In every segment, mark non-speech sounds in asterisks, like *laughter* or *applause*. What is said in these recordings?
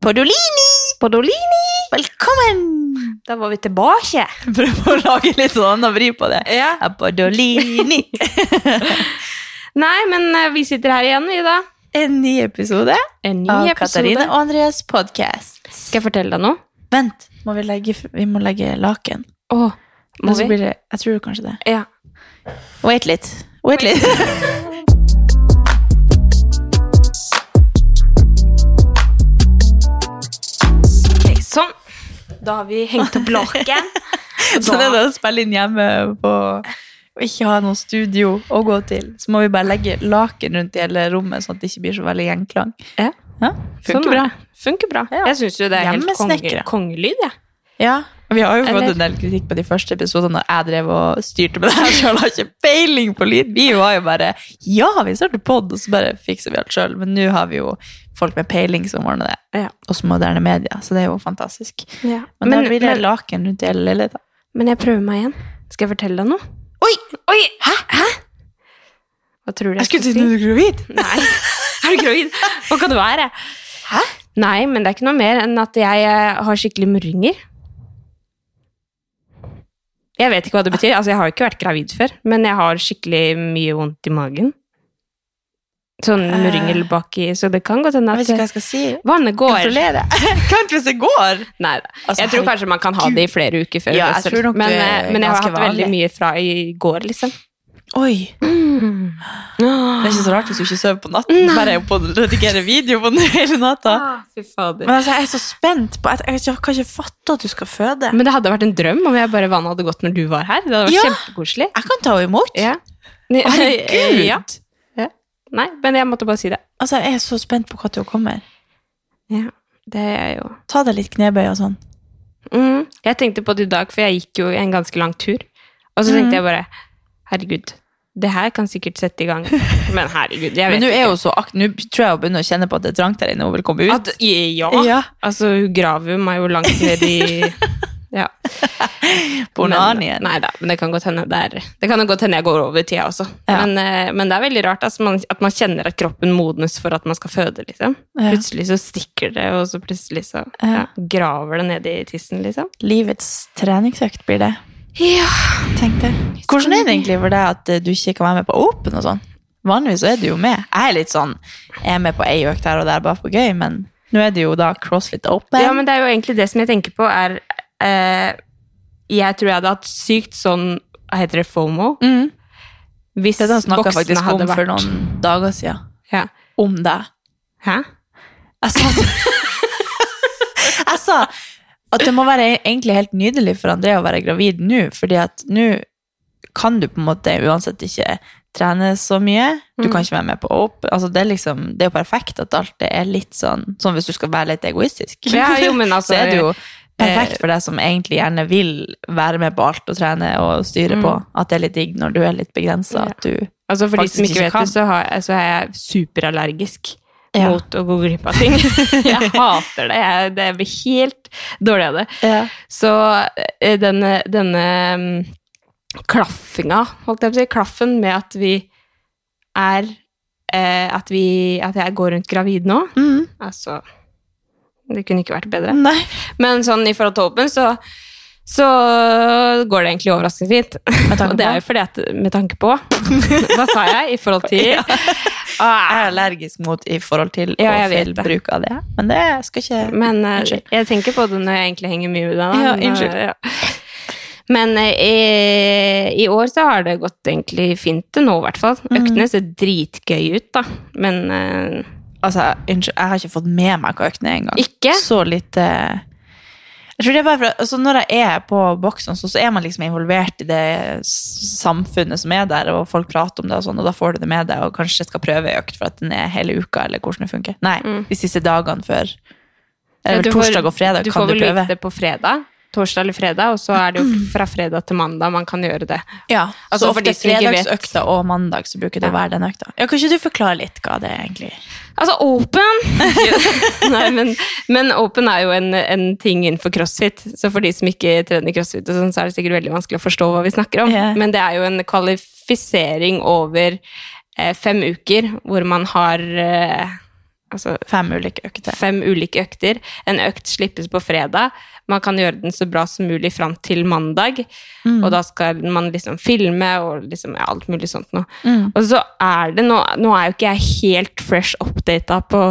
Podolini! Podolini! Velkommen! Da var vi tilbake. *laughs* Prøv å lage litt sånn og vri på det. Ja. Podolini! *laughs* Nei, men eh, vi sitter her igjen, vi, da. En ny episode En ny av episode. Katarina og Andreas podcast. Skal jeg fortelle deg noe? Vent, må vi, legge, vi må legge laken. Åh, må så vi? blir det, jeg tror kanskje det. Ja. Wait litt. Wait litt. *laughs* Da har vi hengt opp laken. *laughs* Så det er det å spille inn hjemme på og ikke ha noe studio å gå til. Så må vi bare legge laken rundt i hele rommet, sånn at det ikke blir så veldig gjenklang. Ja. Ja, funker Sånn bra. Funker bra. Ja. Jeg syns jo det er helt kongelyd, jeg. Ja, ja. Vi har jo fått Eller- en del kritikk på de første episodene når jeg drev og styrte med det her *laughs* sjøl. Har ikke peiling på lyd. Vi var jo bare Ja, vi starter pod, og så bare fikser vi alt sjøl. Men nå har vi jo folk med peiling som ordner det. Ja. Også moderne media, så det er jo fantastisk. Ja. Men, Men, da blir det men, laken rundt hele leiligheten. men jeg prøver meg igjen. Skal jeg fortelle deg noe? Oi! Oi! Hæ? Hæ? Hva tror du jeg, skal si? du er gravid. *laughs* Nei. *laughs* Er du gravid? Hva kan det være? Hæ? Nei, men det er ikke noe mer enn at jeg eh, har skikkelig murringer. Jeg vet ikke hva det betyr. Altså, jeg har jo ikke vært gravid før, men jeg har skikkelig mye vondt i magen. Sånn murringel baki, så det kan godt hende Jeg vet ikke hva jeg skal si. vannet går. Kanskje Kan hvis det går! Nei da. Altså, Jeg tror kanskje man kan ha det i flere uker før. Ja, jeg fødsel. tror nok men, eh, men jeg har hatt veldig vanlig. mye fra i går, liksom. Oi! Det er ikke så rart hvis du ikke sover på natten. Nei. Bare oppe og redigerer video på den hele natta. Ah. Men altså, jeg er så spent på Jeg, jeg kan ikke fatte at du skal føde. Men det hadde vært en drøm om jeg bare vannet hadde gått når du var her. Det hadde vært Ja. kjempekoselig. Jeg kan ta henne imot. Ja. Herregud! *laughs* Ja. Nei, men jeg måtte bare si det. Altså, jeg er så spent på når hun kommer. Ja, det er jeg jo. Ta deg litt knebøy og sånn. Mm. Jeg tenkte på det i dag, for jeg gikk jo en ganske lang tur. Og så Mm. tenkte jeg bare Herregud, det her kan sikkert sette i gang. *laughs* Men herregud, jeg vet Men du er ikke. Nå tror jeg hun begynner å kjenne på at det er trangt der inne. Hun vil komme ut. At, ja. Ja. Altså, hun graver meg jo langt ned i *laughs* Ja. Bonanien. Nei da, men det kan godt hende det Det kan godt hende jeg går over tida også. Ja. Men, eh, men det er veldig rart altså, man, at man kjenner at kroppen modnes for at man skal føde, liksom. Ja. Plutselig så stikker det, og så plutselig så Ja. graver det ned i tissen, liksom. Livets treningsøkt blir det. Ja. Tenk det. Hvordan er det egentlig for deg at eh, du ikke kan være med på Open og sånn? Vanligvis så er du jo med. Jeg er litt sånn Jeg er med på ei økt her og der bare for gøy, men nå er det jo da CrossFit Open. ja, men det er jo egentlig det som jeg tenker på, er eh, Jeg tror jeg hadde hatt sykt sånn Hva heter det? FOMO? mm. Hvis Det da snakka faktisk om for noen dager siden. ja. Om deg. Hæ? Jeg sa, *laughs* jeg sa at det må være egentlig helt nydelig for André å være gravid nå, fordi at nå kan du på en måte uansett ikke trene så mye. Du Mm. kan ikke være med på opp. Altså, det, er liksom, det er jo perfekt at alt det er litt sånn Sånn hvis du skal være litt egoistisk. Ja, jo, men altså, *laughs* så er det jo perfekt for deg som egentlig gjerne vil være med på alt og trene og styre Mm. på. At det er litt digg når du er litt begrensa. Ja. At du Altså For de som ikke vet det, så, har, så er jeg superallergisk Ja. mot å gå glipp av ting. *laughs* jeg hater det. Jeg, det blir helt dårlig av det. ja. Så eh, denne, denne mm, klaffinga, holdt jeg på å si, klaffen med at vi er eh, at, vi, at jeg går rundt gravid nå, mm. altså Det kunne ikke vært bedre. Nei. Men sånn i forhold til Åpen, så, så går det egentlig overraskende fint. *laughs* Og det er jo fordi at Med tanke på *laughs* Hva sa jeg? I forhold til Ja. *laughs* Jeg er allergisk mot i forhold til Ja, og feil det. bruk av det. Men det skal ikke Men uh, jeg tenker på det når jeg egentlig henger mye med deg. Ja, unnskyld. ja. Men eh, i, i år så har det gått egentlig fint til nå, i hvert fall. Mm. Øktene ser dritgøy ut, da. Men eh, Altså, unnskyld, jeg har ikke fått med meg er engang. ikke. Så lite Jeg tror det er bare for, altså Når jeg er på boksen, så, så er man liksom involvert i det samfunnet som er der, og folk prater om det, og sånn, og da får du det med deg, og kanskje skal prøve ei økt for at den er hele uka, eller hvordan det funker. Nei, Mm. de siste dagene før. Ja, Eller du får- torsdag og fredag Du kan får du vel prøve. vite det på fredag. Torsdag eller fredag, og så er det jo *clears throat* fra fredag til mandag man kan gjøre det. Ja, Altså, så ofte fredagsøkta og mandag så bruker det å være den økta. Ja, kan ikke du forklare litt hva det er egentlig? Altså, open *laughs* *laughs* Nei, men, men open er jo en, en ting innenfor crossfit. Så for de som ikke trener crossfit, sånn, så er det sikkert veldig vanskelig å forstå hva vi snakker om. yeah. Men det er jo en kvalifisering over eh, fem uker, hvor man har eh, altså, Fem ulike økter. fem ulike økter. En økt slippes på fredag. Man kan gjøre den så bra som mulig fram til mandag. Mm. Og da skal man liksom filme og liksom, alt mulig sånt noe. Mm. Og så er det nå Nå er jo ikke jeg helt fresh updata på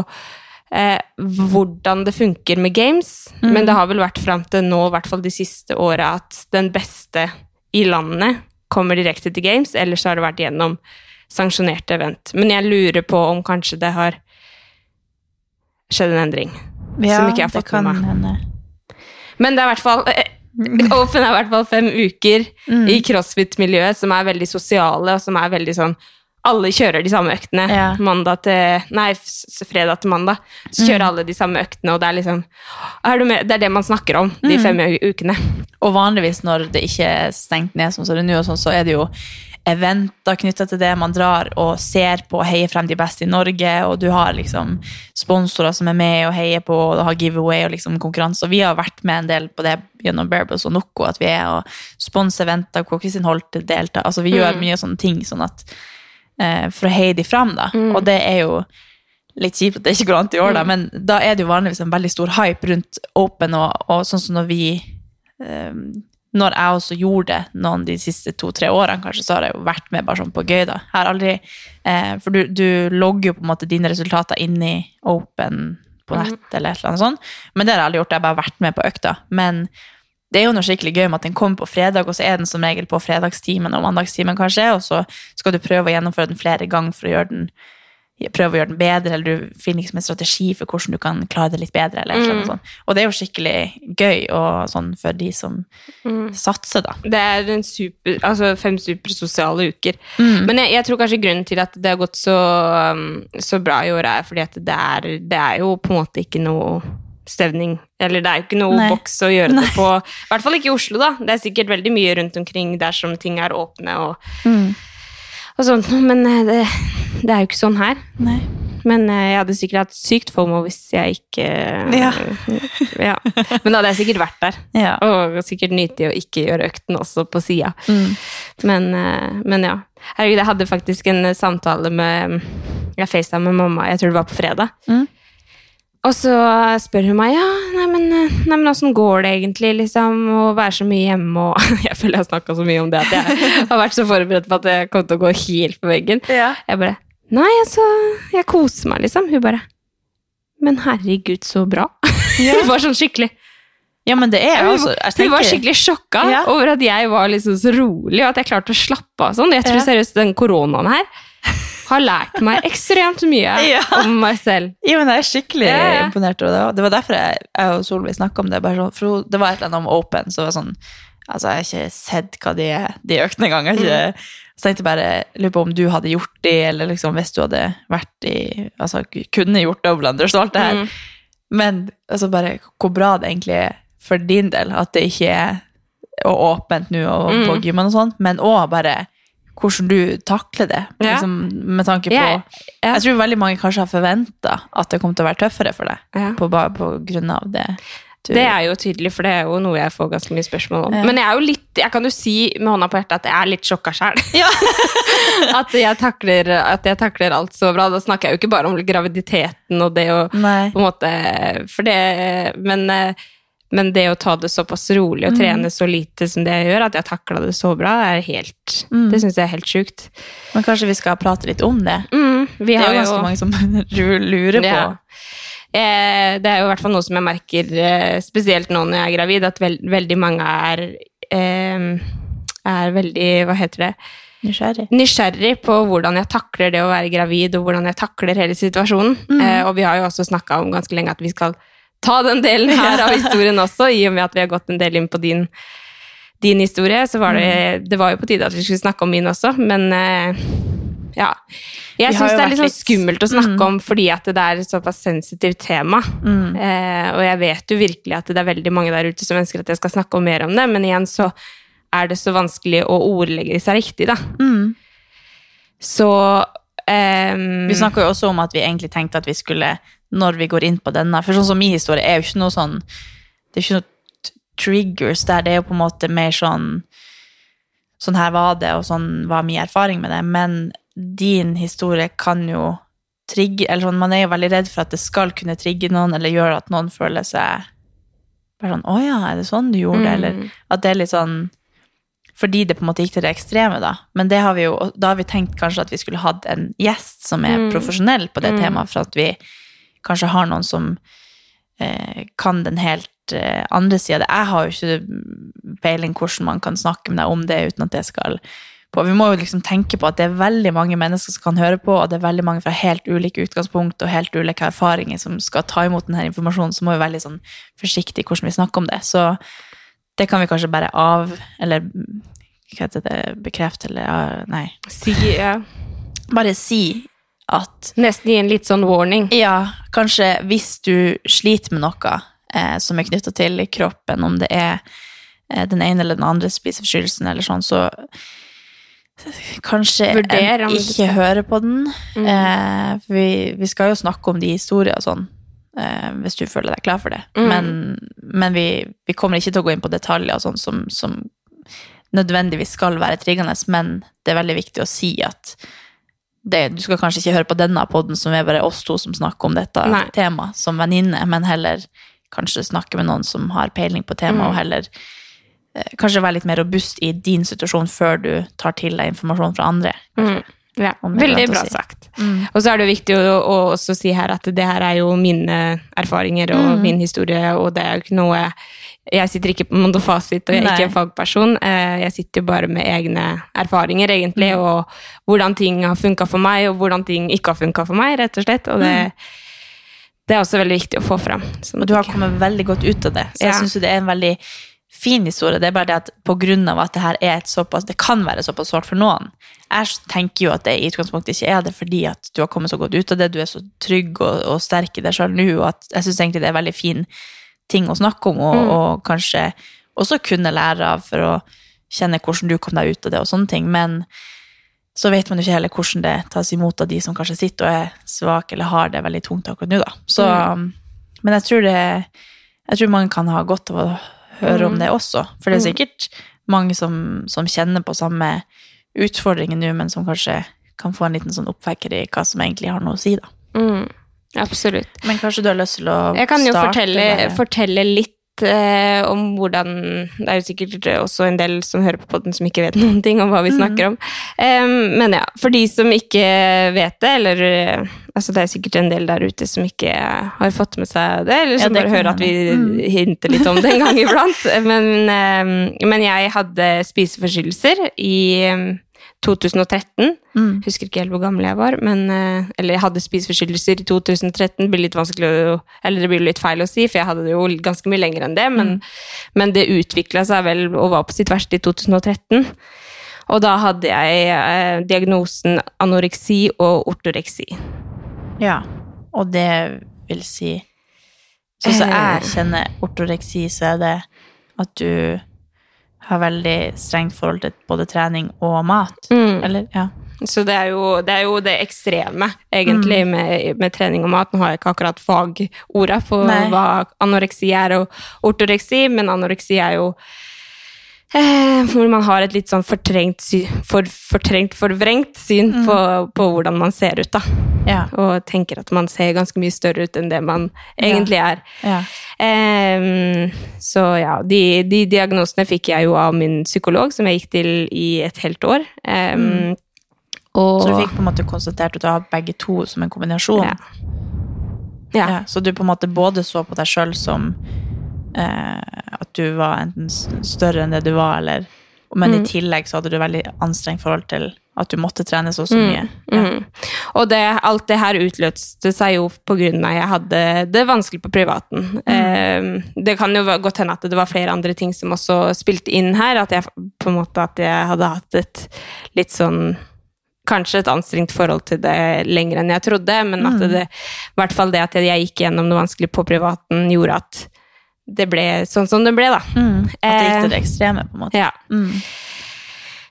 eh, hvordan det funker med games, Mm. men det har vel vært fram til nå, i hvert fall de siste åra, at den beste i landet kommer direkte til games, ellers har det vært gjennom sanksjonerte event. Men jeg lurer på om kanskje det har skjedd en endring. som ikke jeg har fått med meg. hende. Men det er i hvert fall eh, Open er i hvert fall fem uker Mm. i crossfit-miljøet som er veldig sosiale, og som er veldig sånn Alle kjører de samme øktene. Ja. Mandag til Nei, fredag til mandag. Så kjører alle de samme øktene, og det er liksom er du med? Det er det man snakker om de Mm. fem ukene. Og vanligvis når det ikke er stengt ned, sånn som det er nå, sånn, så er det jo eventer knytta til det. Man drar og ser på og heier frem de beste i Norge, og du har liksom sponsorer som er med og heier på, og du har giveaway og liksom konkurranse. Og vi har vært med en del på det gjennom Bearbus og Noco, at vi er og sponser eventer hvor Kristin Holte deltar. Altså vi gjør Mm. mye sånne ting sånn at, eh, for å heie de frem, da. Mm. Og det er jo litt kjipt at det ikke går an i år, da, men da er det jo vanligvis en veldig stor hype rundt Open, og, og sånn som når vi eh, Når jeg også gjorde det noen de siste to-tre årene, kanskje, så har jeg jo vært med bare sånn på gøy, da. Jeg har aldri eh, For du, du logger jo på en måte dine resultater inn i Open på nett nett, eller et eller annet sånt. Men det har jeg aldri gjort, jeg har bare vært med på økta. Men det er jo noe skikkelig gøy med at den kommer på fredag, og så er den som regel på fredagstimen og mandagstimen, kanskje, og så skal du prøve å gjennomføre den flere ganger for å gjøre den prøve å gjøre den bedre, eller du finner liksom en strategi for hvordan du kan klare det litt bedre. eller eller annet Mm. sånt. Og det er jo skikkelig gøy og sånn for de som satser, da. Det er en super, altså fem supersosiale uker. Mm. Men jeg, jeg tror kanskje grunnen til at det har gått så, um, så bra i år, er fordi at det er, det er jo på en måte ikke noe stevning. Eller det er jo ikke noe Nei. boks å gjøre det på. I hvert fall ikke i Oslo, da. Det er sikkert veldig mye rundt omkring dersom ting er åpne og, Mm. Og sånt. Men eh, det, det er jo ikke sånn her. Nei. Men eh, jeg hadde sikkert hatt sykt FOMO hvis jeg ikke Ja. *laughs* ja. Men da hadde jeg sikkert vært der. Ja. Og sikkert nyte å ikke gjøre økten også på sida. Mm. Men, eh, men ja. Herregud, jeg hadde faktisk en samtale med Jeg facetime med mamma, jeg tror det var på fredag. Mm. Og så spør hun meg ja, men, eh, nei, åssen går det egentlig, liksom, å være så mye hjemme og *laughs* Jeg føler jeg har snakka så mye om det at jeg har vært så forberedt på at jeg kom til å gå helt på veggen. Ja. Jeg bare Nei, altså, jeg koser meg, liksom. Hun bare Men herregud, så bra. *laughs* hun var sånn skikkelig ja, men det er jeg jeg hun var skikkelig sjokka Ja. over at jeg var liksom så rolig, og at jeg klarte å slappe av sånn. Jeg tror Ja. seriøst den koronaen her har lært meg ekstremt mye *laughs* Ja. om meg selv. Ja, men jeg er skikkelig ja. imponert over det. Det var derfor jeg, jeg og Solveig snakka om det. Sånn, for det var et eller annet om Open, så det var sånn Altså, jeg har ikke sett hva de de økte engang. Mm. Så tenkte jeg bare lurer på om du hadde gjort det, eller liksom hvis du hadde vært i Altså kunne gjort doublanders og alt det her. Mm. Men altså bare hvor bra det egentlig er for din del at det ikke er åpent nå og Mm. på gymmen og sånn, men òg bare hvordan du takler det. Ja. Liksom, med tanke på Jeg- ja. Jeg tror veldig mange kanskje har forventa at det kom til å være tøffere for deg, Ja. på, på grunn av det. du- Det er jo tydelig, for det er jo noe jeg får ganske mye spørsmål om. Ja. Men jeg er jo litt, jeg kan jo si med hånda på hjertet at jeg er litt sjokka sjøl. *laughs* Ja. *laughs* at, jeg takler, at jeg takler alt så bra. Da snakker jeg jo ikke bare om graviditeten og det å på en måte For det Men, eh, men det å ta det såpass rolig og trene så lite som det jeg gjør, at jeg takla det så bra, er helt Mm. Det syns jeg er helt sjukt. Men kanskje vi skal prate litt om det? Mm, vi Det er jo ganske mange som *laughs* lurer på. Ja. Eh, det er jo i hvert fall noe som jeg merker eh, spesielt nå når jeg er gravid, at veld, veldig mange er eh, er veldig Hva heter det? Nysgjerrig. nysgjerrig på hvordan jeg takler det å være gravid, og hvordan jeg takler hele situasjonen. Mm. Eh, og vi har jo også snakka om ganske lenge at vi skal ta den delen her *laughs* av historien også, i og med at vi har gått en del inn på din, din historie. Så var det, Mm. det var jo på tide at vi skulle snakke om min også, men eh, ja. Jeg syns det er litt sånn skummelt å snakke Mm. om fordi at det er et såpass sensitivt tema. Mm. Eh, og jeg vet jo virkelig at det er veldig mange der ute som ønsker at jeg skal snakke om mer om det, men igjen så er det så vanskelig å ordlegge seg riktig, da. Mm. Så ehm, Vi snakker jo også om at vi egentlig tenkte at vi skulle, når vi går inn på denne For sånn som min historie er jo ikke noe sånn Det er ikke noe triggers der. Det er jo på en måte mer sånn Sånn her var det, og sånn var min erfaring med det. Men din historie kan jo trigge Eller sånn, man er jo veldig redd for at det skal kunne trigge noen, eller gjøre at noen føler seg bare sånn Å ja, er det sånn du gjorde det? Mm. Eller at det er litt sånn Fordi det på en måte gikk til det ekstreme, da. Men det har vi jo, da har vi tenkt kanskje at vi skulle hatt en gjest som er Mm. profesjonell på det Mm. temaet, for at vi kanskje har noen som eh, kan den helt eh, andre sida. Jeg har jo ikke peiling hvordan man kan snakke med deg om det uten at det skal på. Vi må jo liksom tenke på at det er veldig mange mennesker som kan høre på, og det er veldig mange fra helt ulike utgangspunkt og helt ulike erfaringer som skal ta imot denne informasjonen, så må vi være litt sånn forsiktige i hvordan vi snakker om det. Så det kan vi kanskje bare av, eller hva heter det, bekrefte, eller nei. Si, ja. Bare si at Nesten gi en litt sånn warning. ja, kanskje hvis du sliter med noe eh, som er knytta til kroppen, om det er eh, den ene eller den andre spiseforstyrrelsen eller sånn, så kanskje Vurder en du ikke hører høre på den. Mm. Eh, for vi, vi skal jo snakke om de historier og sånn, eh, hvis du føler deg klar for det. Mm. Men, men vi, vi kommer ikke til å gå inn på detaljer og sånn som, som nødvendigvis skal være triggende, men det er veldig viktig å si at det, du skal kanskje ikke høre på denne podden som er bare oss to som snakker om dette Nei. temaet som venninne, men heller kanskje snakke med noen som har peiling på temaet, Mm. og heller eh, kanskje være litt mer robust i din situasjon før du tar til deg informasjon fra andre. Mm. Ja, veldig bra si. sagt. Og så er det viktig å, å også si her at det her er jo mine erfaringer og Mm. min historie, og det er jo ikke noe Jeg sitter ikke på noen Fasit, og jeg er Nei. ikke en fagperson. Eh, Jeg sitter jo bare med egne erfaringer, egentlig, Mm. og hvordan ting har funka for meg, og hvordan ting ikke har funka for meg, rett og slett. Og det, det er også veldig viktig å få fram. sånn Mm. Og du har ikke- kommet veldig godt ut av det. Så jeg Ja. synes jo det er en veldig fin historie. Det er bare det at på grunn av at det her er et såpass, det kan være såpass sårt for noen. Jeg tenker jo at det i utgangspunktet ikke er det fordi at du har kommet så godt ut av det, du er så trygg og, og sterk i deg selv nå, og at jeg synes egentlig det er veldig fin ting å snakke om, og, Mm. og kanskje også kunne lære av for å kjenne hvordan du kom deg ut av det og sånne ting. Men så vet man jo ikke heller hvordan det tas imot av de som kanskje sitter og er svake eller har det veldig tungt akkurat nå, da. Så, Men jeg tror, det, jeg tror mange kan ha godt av å høre om Mm. det også. For det er Mm. sikkert mange som, som kjenner på samme utfordringer nå, men som kanskje kan få en liten sånn oppvekker i hva som egentlig har noe å si, da. mm, Absolutt. Men kanskje du har lyst til å starte? Jeg kan jo fortelle, fortelle litt eh, om hvordan Det er jo sikkert også en del som hører på podden som ikke vet *laughs* noen ting om hva vi Mm. snakker om. Um, men ja, for de som ikke vet det, eller eh, altså Det er sikkert en del der ute som ikke har fått med seg det, eller Ja, som det bare hører at vi. Mm. hinter litt om det en gang iblant. *laughs* Men, um, men jeg hadde spiseforstyrrelser i 2013. Mm. Husker ikke helt hvor gammel jeg var, men eh, Eller jeg hadde spiseforstyrrelser i 2013. Det blir litt vanskelig å Eller det blir litt feil å si, for jeg hadde det jo ganske mye lenger enn det. Men, men det utvikla seg vel og var på sitt verste i 2013. Og da hadde jeg eh, diagnosen anoreksi og ortoreksi. Ja, og det vil si Sånn som så jeg kjenner ortoreksi, så er det at du har veldig strengt forhold til både trening og mat. Mm. Eller, ja. Så det er, jo, det er jo det ekstreme, egentlig, med, med trening og mat. Nå har jeg ikke akkurat fagorda på Nei. hva anoreksi er og ortoreksi, men anoreksi er jo eh, hvor man har et litt sånn fortrengt, for, fortrengt forvrengt syn på, på hvordan man ser ut, da. Ja. Og tenker at man ser ganske mye større ut enn det man egentlig er. ja. Eh, så ja, de, de diagnosene fikk jeg jo av min psykolog, som jeg gikk til i et helt år. Ehm, og, Så du fikk på en måte konstatert at du har begge to som en kombinasjon. Ja. så du på en måte både så på deg sjøl som eh, at du var enten større enn det du var, eller Men Mm. i tillegg så hadde du veldig anstrengt forhold til at du måtte trene så og så mye. Ja. Mhm. Og det, alt det her utløste seg jo på grunn av jeg hadde det vanskelig på privaten. Eh, det kan jo godt hende at det var flere andre ting som også spilte inn her. At jeg på en måte at jeg hadde hatt et litt sånn Kanskje et anstrengt forhold til det lenger enn jeg trodde, men at det, i hvert fall det at jeg gikk gjennom noe vanskelig på privaten, gjorde at det ble sånn som det ble, da. Mm. At det gikk Eh, til det ekstreme, på en måte. Ja. Mm.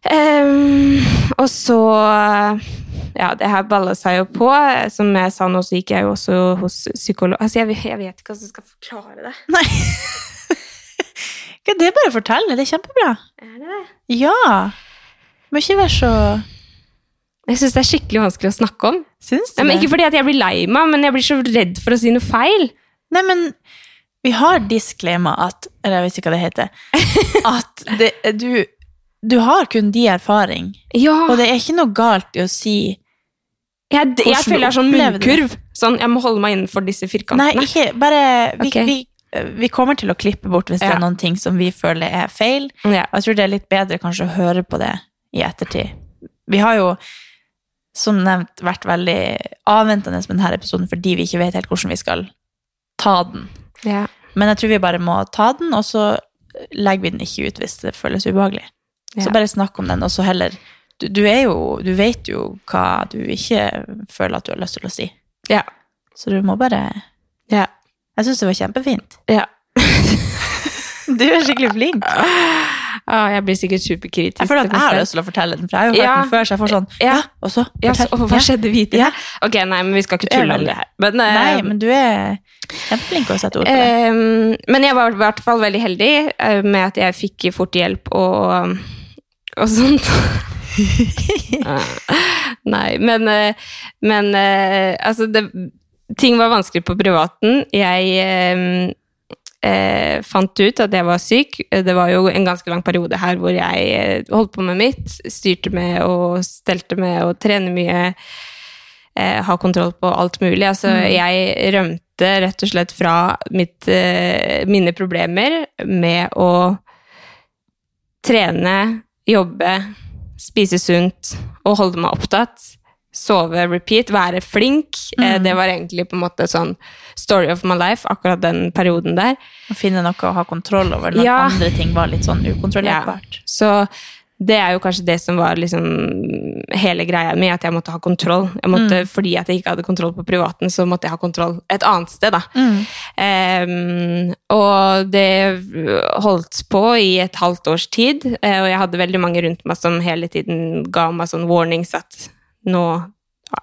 Um, og så Ja, det her balla seg jo på. Som jeg sa nå, så gikk jeg jo også hos psykolog. Altså, jeg, jeg vet ikke hvordan jeg skal forklare det. Nei. Det er bare å fortelle, det er kjempebra. Er det det? Ja. Må ikke være så Jeg syns det er skikkelig vanskelig å snakke om. Syns du Nei, det? ikke fordi at jeg blir lei meg, men jeg blir så redd for å si noe feil. Nei, men vi har disclaimer at Eller jeg vet ikke hva det heter. *laughs* At det, du, du har kun de erfaring. Ja, Og det er ikke noe galt i å si jeg, jeg jeg føler jeg er sånn munnkurv. Sånn, jeg må holde meg innenfor disse firkantene. Nei, ikke bare vi, okay. vi, vi kommer til å klippe bort hvis det er noen ting som vi føler er feil. Ja. Jeg tror det er litt bedre kanskje å høre på det i ettertid. Vi har jo, som nevnt, vært veldig avventende med denne episoden fordi vi ikke vet helt hvordan vi skal ta den. Ja. Men jeg tror vi bare må ta den, og så legger vi den ikke ut hvis det føles ubehagelig. Så bare snakk om den, og så heller du, du er jo Du vet jo hva du ikke føler at du har lyst til å si. Ja. Så du må bare Ja. Jeg syns det var kjempefint. ja. *laughs* Du er skikkelig flink. *laughs* Jeg blir sikkert superkritisk. Jeg føler at jeg har lyst til å fortelle den, for jeg har jo hørt Ja. den før, så jeg får sånn Ja. Og så? Ja, så, og hva skjedde videre? Ja. Ok, nei, men vi skal ikke tulle om det her. Men, uh, Nei, men du er kjempeflink til å sette ord på det. Ehm, men jeg var i hvert fall veldig heldig uh, med at jeg fikk fort hjelp og, og sånt. *laughs* Nei, men, uh, men eh, altså det, Ting var vanskelig på privaten. Jeg eh, fant ut at jeg var syk. Det var jo en ganske lang periode her hvor jeg eh, holdt på med mitt. Styrte med og stelte med og trene mye. Eh, ha kontroll på alt mulig. Altså, jeg rømte rett og slett fra mitt, eh, mine problemer med å trene, jobbe, spise sunt og holde meg opptatt. Sove, repeat, være flink. Eh, Mm. det var egentlig på en måte sånn story of my life, akkurat den perioden der. Å finne noe å ha kontroll over når Ja. andre ting var litt sånn ukontrollerbart. Så det er jo kanskje det som var liksom hele greia mi, at jeg måtte ha kontroll. Jeg måtte, Fordi at jeg ikke hadde kontroll på privaten, så måtte jeg ha kontroll et annet sted. da. Mm. Um, og det holdt på i et halvt års tid, eh, og jeg hadde veldig mange rundt meg som hele tiden ga meg sånn warnings at nå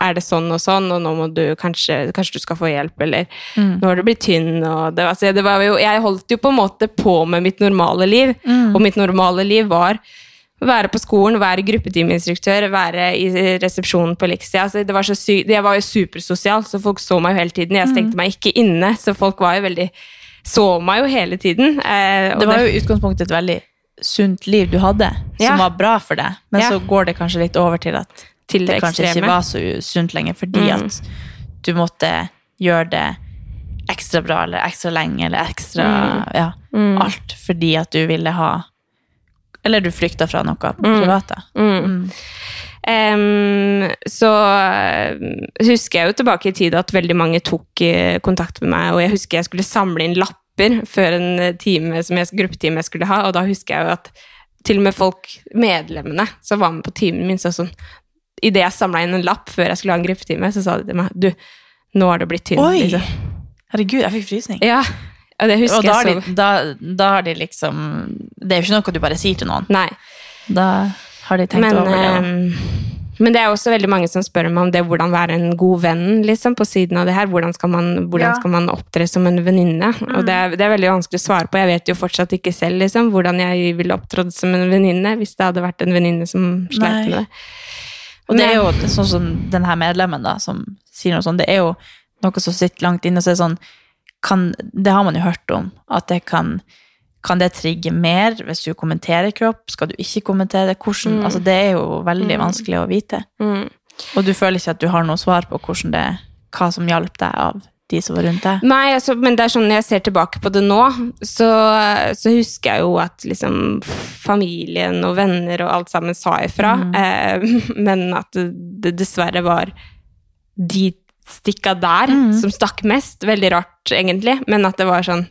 er det sånn og sånn, og nå må du kanskje, kanskje du skal få hjelp, eller Mm. nå har du blitt tynn, og det, altså, det var jo, jeg holdt jo på en måte på med mitt normale liv, Mm. og mitt normale liv var være på skolen, være gruppetimeinstruktør, være i resepsjonen på Elixia. Altså, det var så sy jeg var jo supersosial, så folk så meg jo hele tiden. Jeg stengte meg ikke inne, så folk var jo veldig Så meg jo hele tiden. Eh, Det var jo i utgangspunktet et veldig sunt liv du hadde, som Ja. var bra for deg. Men Ja. så går det kanskje litt over til at til det kanskje ikke var så sunt lenger, fordi Mm. at du måtte gjøre det ekstra bra eller ekstra lenge eller ekstra Ja, Mm. alt fordi at du ville ha Eller du flykta fra noe privat. Mm. Mm. Em, så eh, husker jeg jo tilbake i tid at veldig mange tok eh, kontakt med meg, og jeg husker jeg skulle samle inn lapper før en eh, time som jeg, gruppetime jeg skulle ha, og da husker jeg jo at til og med folk, medlemmene som var med på timen min, så sånn Idet jeg samla inn en lapp før jeg skulle ha en gruppetime, så sa de til meg Du, nå har du blitt tynn. Oi! Liksom. Herregud, jeg fikk frysning. Ja, og det husker Og da jeg så de, da, da har de liksom Det er jo ikke noe du bare sier til noen. Nei. Da har de tenkt Men, over det. ehm, men det er også veldig mange som spør meg om det hvordan være en god venn liksom, på siden av det her. Hvordan skal man, hvordan Ja. Mm. skal man opptre som en venninne? Og det er, det er veldig vanskelig å svare på. Jeg vet jo fortsatt ikke selv liksom, hvordan jeg ville opptrådt som en venninne hvis det hadde vært en venninne som sleit med det. Og det er jo sånn som den her medlemmen da, som sier noe sånt, det er jo noe som sitter langt inne, så er sånn, kan, det har man jo hørt om, at det kan, kan det trigge mer hvis du kommenterer kropp, skal du ikke kommentere? Det, hvordan, altså det er jo veldig vanskelig å vite. Mm. Og du føler ikke at du har noe svar på hvordan det, hva som hjalp deg av de som var rundt deg. Nei, altså, men det er sånn når jeg ser tilbake på det nå, så, så husker jeg jo at liksom familien og venner og alt sammen sa ifra, eh, *laughs* men at det, det dessverre var de stikka der som stakk mest. Veldig rart, egentlig, men at det var sånn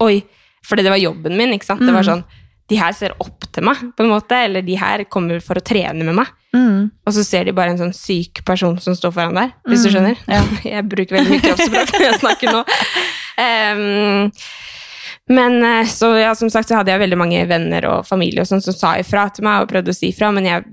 Oi, fordi det var jobben min, ikke sant? Det var sånn De her ser opp til meg, på en måte, eller de her kommer for å trene med meg. Mm. Og så ser de bare en sånn syk person som står foran der, hvis du skjønner. ja. *laughs* Jeg bruker veldig mye kroppsspråk når jeg snakker nå. Um, men eh, så ja, som sagt så hadde jeg veldig mange venner og familie og sånn som sa ifra til meg og prøvde å si ifra, men jeg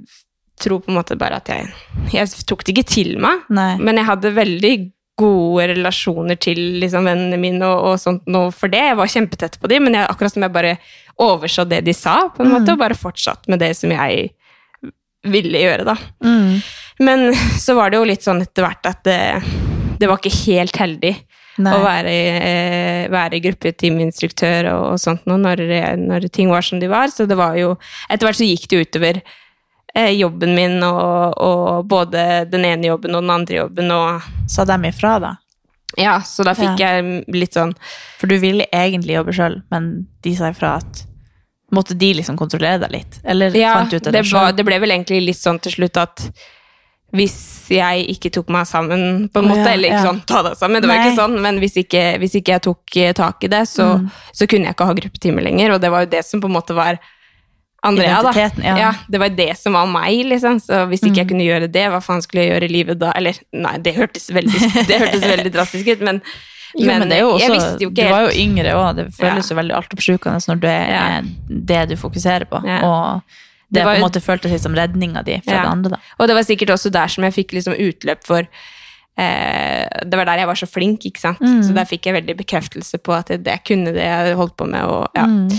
tror på en måte bare at jeg Jeg tok det ikke til meg, Nei. men jeg hadde veldig gode relasjoner til liksom, vennene mine og, og sånt nå for det. Jeg var kjempetett på dem, men jeg, akkurat som jeg bare overså det de sa, på en måte, og bare fortsatt med det som jeg ville gjøre, da. Mm. Men *laughs* så var det jo litt sånn etter hvert at det, det var ikke helt heldig Nei. å være, eh, være gruppeteaminstruktør og, og sånt noe når, når ting var som de var. Så det var jo Etter hvert så gikk det utover jobben min og, og både den ene jobben og den andre jobben og Sa dem ifra, da? Ja, så da fikk jeg litt sånn For du ville egentlig jobbe sjøl, men de sa ifra at Måtte de liksom kontrollere deg litt? Eller Ja, fant du ut av det, det sjøl? det ble vel egentlig litt sånn til slutt at hvis jeg ikke tok meg sammen, på en måte, ja, eller ikke ja. sånn ta deg sammen, det var Nei. ikke sånn, men hvis ikke, hvis ikke jeg tok eh, tak i det, så, Mm. så kunne jeg ikke ha gruppetimer lenger, og det var jo det som på en måte var Andrea, da. Ja. ja. det var det som var meg, liksom. Så hvis ikke Mm. jeg kunne gjøre det, hva faen skulle jeg gjøre i livet da? Eller, nei, det hørtes veldig, det hørtes *laughs* veldig drastisk ut, men, Jo, men, det jo også, jeg visste jo du var jo yngre òg. Det føles Ja. jo veldig altoppslukende når det er Ja. det du fokuserer på. Og det, Det var på en måte føltes litt som redninga di fra det andre. da. Og det var sikkert også der som jeg fikk liksom utløp for eh, Det var der jeg var så flink, ikke sant. Mm. Så der fikk jeg veldig bekreftelse på at det, jeg kunne det jeg holdt på med. Og, ja. Mm.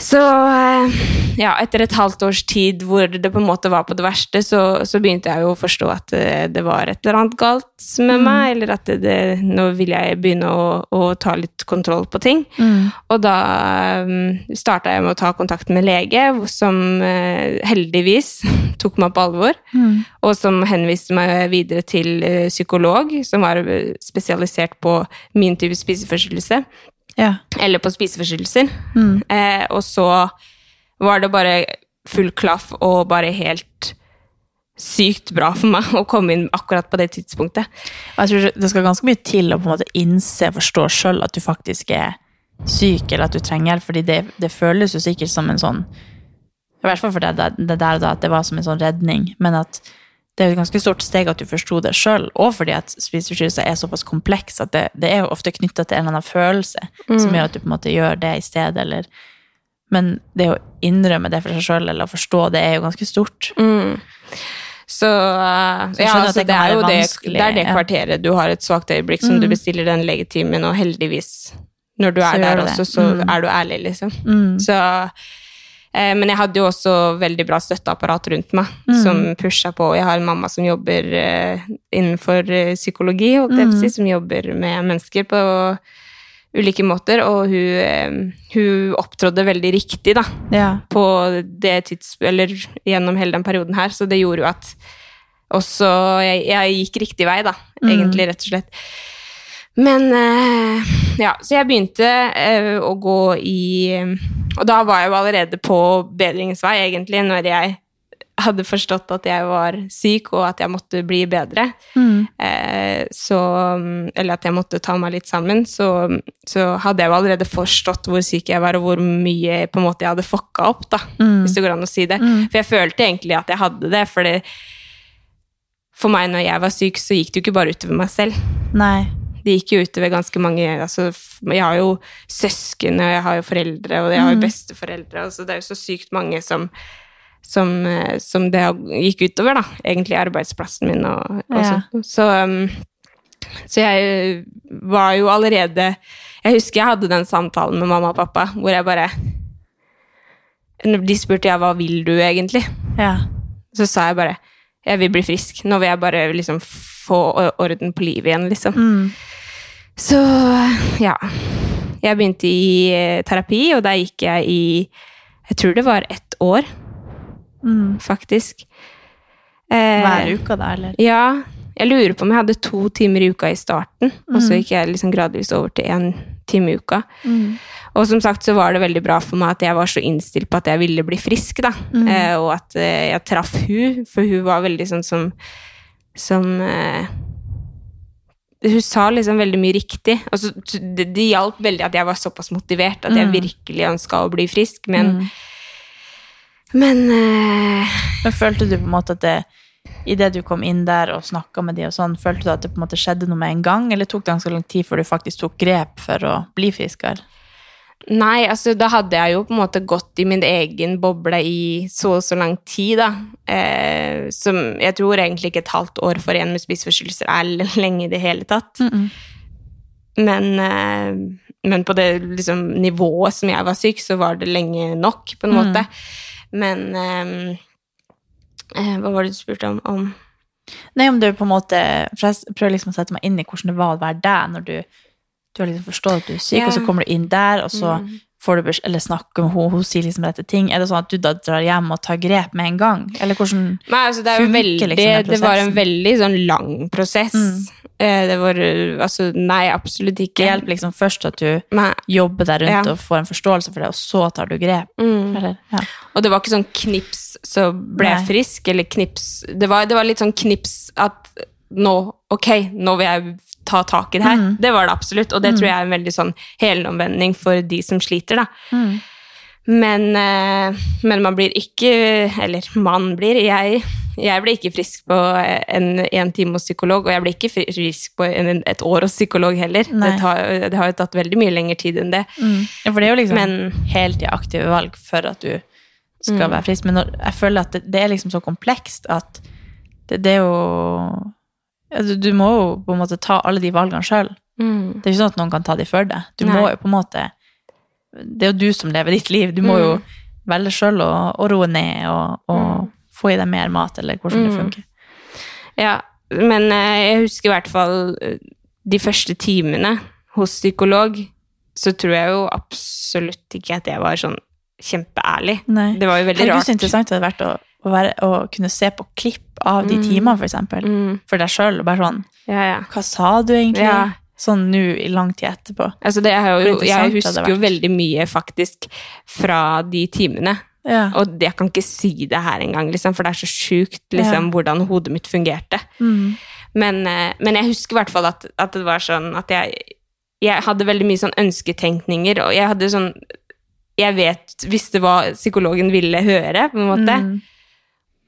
Så eh, ja, etter et halvt års tid hvor det på en måte var på det verste, så, så begynte jeg jo å forstå at eh, det var et eller annet galt med Mm. meg, eller at det, nå vil jeg begynne å, å ta litt kontroll på ting. Mm. Og da um, starta jeg med å ta kontakt med lege, som uh, heldigvis *laughs* tok meg på alvor. Mm. Og som henviste meg videre til uh, psykolog, som var eh, spesialisert på min type spiseforstyrrelse. Ja. Eller på spiseforstyrrelser. Mm. Eh, og så var det bare full klaff og bare helt sykt bra for meg *laughs* å komme inn akkurat på det tidspunktet. Jeg tror det skal ganske mye til å på en måte innse, forstå sjøl at du faktisk er syk, eller at du trenger hjelp, fordi det, det føles jo sikkert som en sånn I hvert fall for det, det, det der og da, at det var som en sånn redning, men at det er jo et ganske stort steg at du forsto det sjøl, og fordi at spiseforstyrrelser er såpass kompleks at det, det er jo ofte knytta til en eller annen følelse som gjør at du på en måte gjør det i stedet, eller Men det å innrømme det for seg sjøl, eller å forstå det, er jo ganske stort. Mm. Så, uh, Så ja, altså, det det er jo det, det er det ja. kvarteret du har et svakt øyeblikk som du Mm. bestiller den legetimen, og heldigvis, når du er så der også, så Mm. er du ærlig, liksom. Mm. Så, men jeg hadde jo også veldig bra støtteapparat rundt meg, Mm. som pusha på. Jeg har en mamma som jobber eh, innenfor eh, psykologi, Mm. si, som jobber med mennesker på ulike måter, og hun, eh, hun opptrådde veldig riktig, da Ja. på det tids... Eller gjennom hele den perioden her, så det gjorde jo at også jeg, jeg gikk riktig vei, da, Mm. egentlig, rett og slett. Men eh, ja, så jeg begynte eh, å gå i Og da var jeg jo allerede på bedringens vei, egentlig, når jeg hadde forstått at jeg var syk, og at jeg måtte bli bedre. Mm. Eh, så Eller at jeg måtte ta meg litt sammen. Så, så hadde jeg jo allerede forstått hvor syk jeg var, og hvor mye på en måte jeg hadde fucka opp, da, Mm. hvis det går an å si det. Mm. For jeg følte egentlig at jeg hadde det, for det, for meg når jeg var syk, så gikk det jo ikke bare utover meg selv. Nei. Det gikk jo utover ganske mange altså, Jeg har jo søsken, og jeg har jo foreldre, og jeg har jo Mm. besteforeldre. Altså, det er jo så sykt mange som, som, eh, som det gikk utover, da. Egentlig arbeidsplassen min og, og Ja. sånt. Så, um, så jeg var jo allerede Jeg husker jeg hadde den samtalen med mamma og pappa hvor jeg bare De spurte jeg hva vil du egentlig? Ja. Så sa jeg bare jeg vil bli frisk. Nå vil jeg bare liksom få orden på livet igjen, liksom. Mm. Så ja. Jeg begynte i eh, terapi, og der gikk jeg i Jeg tror det var ett år, Mm. faktisk. Eh, Hver uke, da, eller? Ja. Jeg lurer på om jeg hadde to timer i uka i starten, og så Mm. gikk jeg liksom gradvis over til én time i uka. Mm. Og som sagt så var det veldig bra for meg at jeg var så innstilt på at jeg ville bli frisk, da. Mm. Eh, og at eh, jeg traff hun, for hun var veldig sånn som Som eh, Hun sa liksom veldig mye riktig. Altså, det, det hjalp veldig at jeg var såpass motivert at jeg Mm. virkelig ønska å bli frisk, men Mm. Men eh, Men følte du på en måte at det Idet du kom inn der og snakka med de og sånn, følte du at det på en måte skjedde noe med en gang, eller tok det ganske lang tid før du faktisk tok grep for å bli friskere? Nei, altså da hadde jeg jo på en måte gått i min egen boble i så og så lang tid, da. Eh, som jeg tror egentlig ikke et halvt år for en med spiseforstyrrelser er *laughs* lenge i det hele tatt. Mm. Men, eh, men på det liksom, nivået som jeg var syk, så var det lenge nok, på en Mm. måte. Men eh, Eh, hva var det du spurte om? om? Nei, om du på en måte For jeg prøver liksom å sette meg inn i hvordan det var å være deg når du, du har liksom forstått at du er syk, Ja. og så kommer du inn der, og så Mm. får du bes- eller snakker med henne, hun sier liksom rette ting. Er det sånn at du da drar hjem og tar grep med en gang? Eller hvordan Nei, altså, det, er Funker veldig, liksom den det var en veldig sånn lang prosess. Mm. Eh, det var eh, Altså, nei, absolutt ikke. Det hjelper liksom først at du Nei. jobber der rundt Ja. og får en forståelse for det, og så tar du grep? Mm. Eller, ja. Og det var ikke sånn knips så ble jeg frisk, eller knips det var, det var litt sånn knips at nå, ok, nå vil jeg ta tak i det her. Mm. Det var det absolutt, og det tror jeg er en veldig sånn helomvending for de som sliter, da. Mm. Men, eh, men man blir ikke Eller man blir. Jeg, jeg ble ikke frisk på en, en time hos psykolog, og jeg ble ikke frisk på en, et år hos psykolog heller. Det, tar, det har jo tatt veldig mye lengre tid enn det. Mm. Ja, for det er jo liksom Men- heltid aktive valg for at du skal Mm. være frisk. Men når, jeg føler at det, det er liksom så komplekst at det, det er jo du, du må jo på en måte ta alle de valgene sjøl. Mm. Det er ikke sånn at noen kan ta de for deg. Du Nei. må jo på en måte Det er jo du som lever ditt liv. Du må jo Mm. velge sjøl å, å roe ned og, og få i deg mer mat, eller hvordan det Mm. funker. Ja, men eh, jeg husker i hvert fall eh, de første timene hos psykolog, så tror jeg jo absolutt ikke at jeg var sånn kjempeærlig. Nei. Det var jo veldig rart. Herregud, jo så interessant det hadde vært å, å, være, å kunne se på klipp av de Mm. timene, for eksempel. Mm, For deg sjøl. Bare sånn ja, ja. Hva sa du egentlig? Ja. Sånn nå i lang tid etterpå. Altså det jo, jeg husker jo veldig mye faktisk fra de timene. Ja. Og jeg kan ikke si det her engang, liksom, for det er så sjukt liksom, Ja. hvordan hodet mitt fungerte. Mm. Men, eh, men jeg husker i hvert fall at, at det var sånn at jeg, jeg hadde veldig mye sånn ønsketenkninger, og jeg hadde sånn Jeg vet, visste hva psykologen ville høre, på en måte. Mm.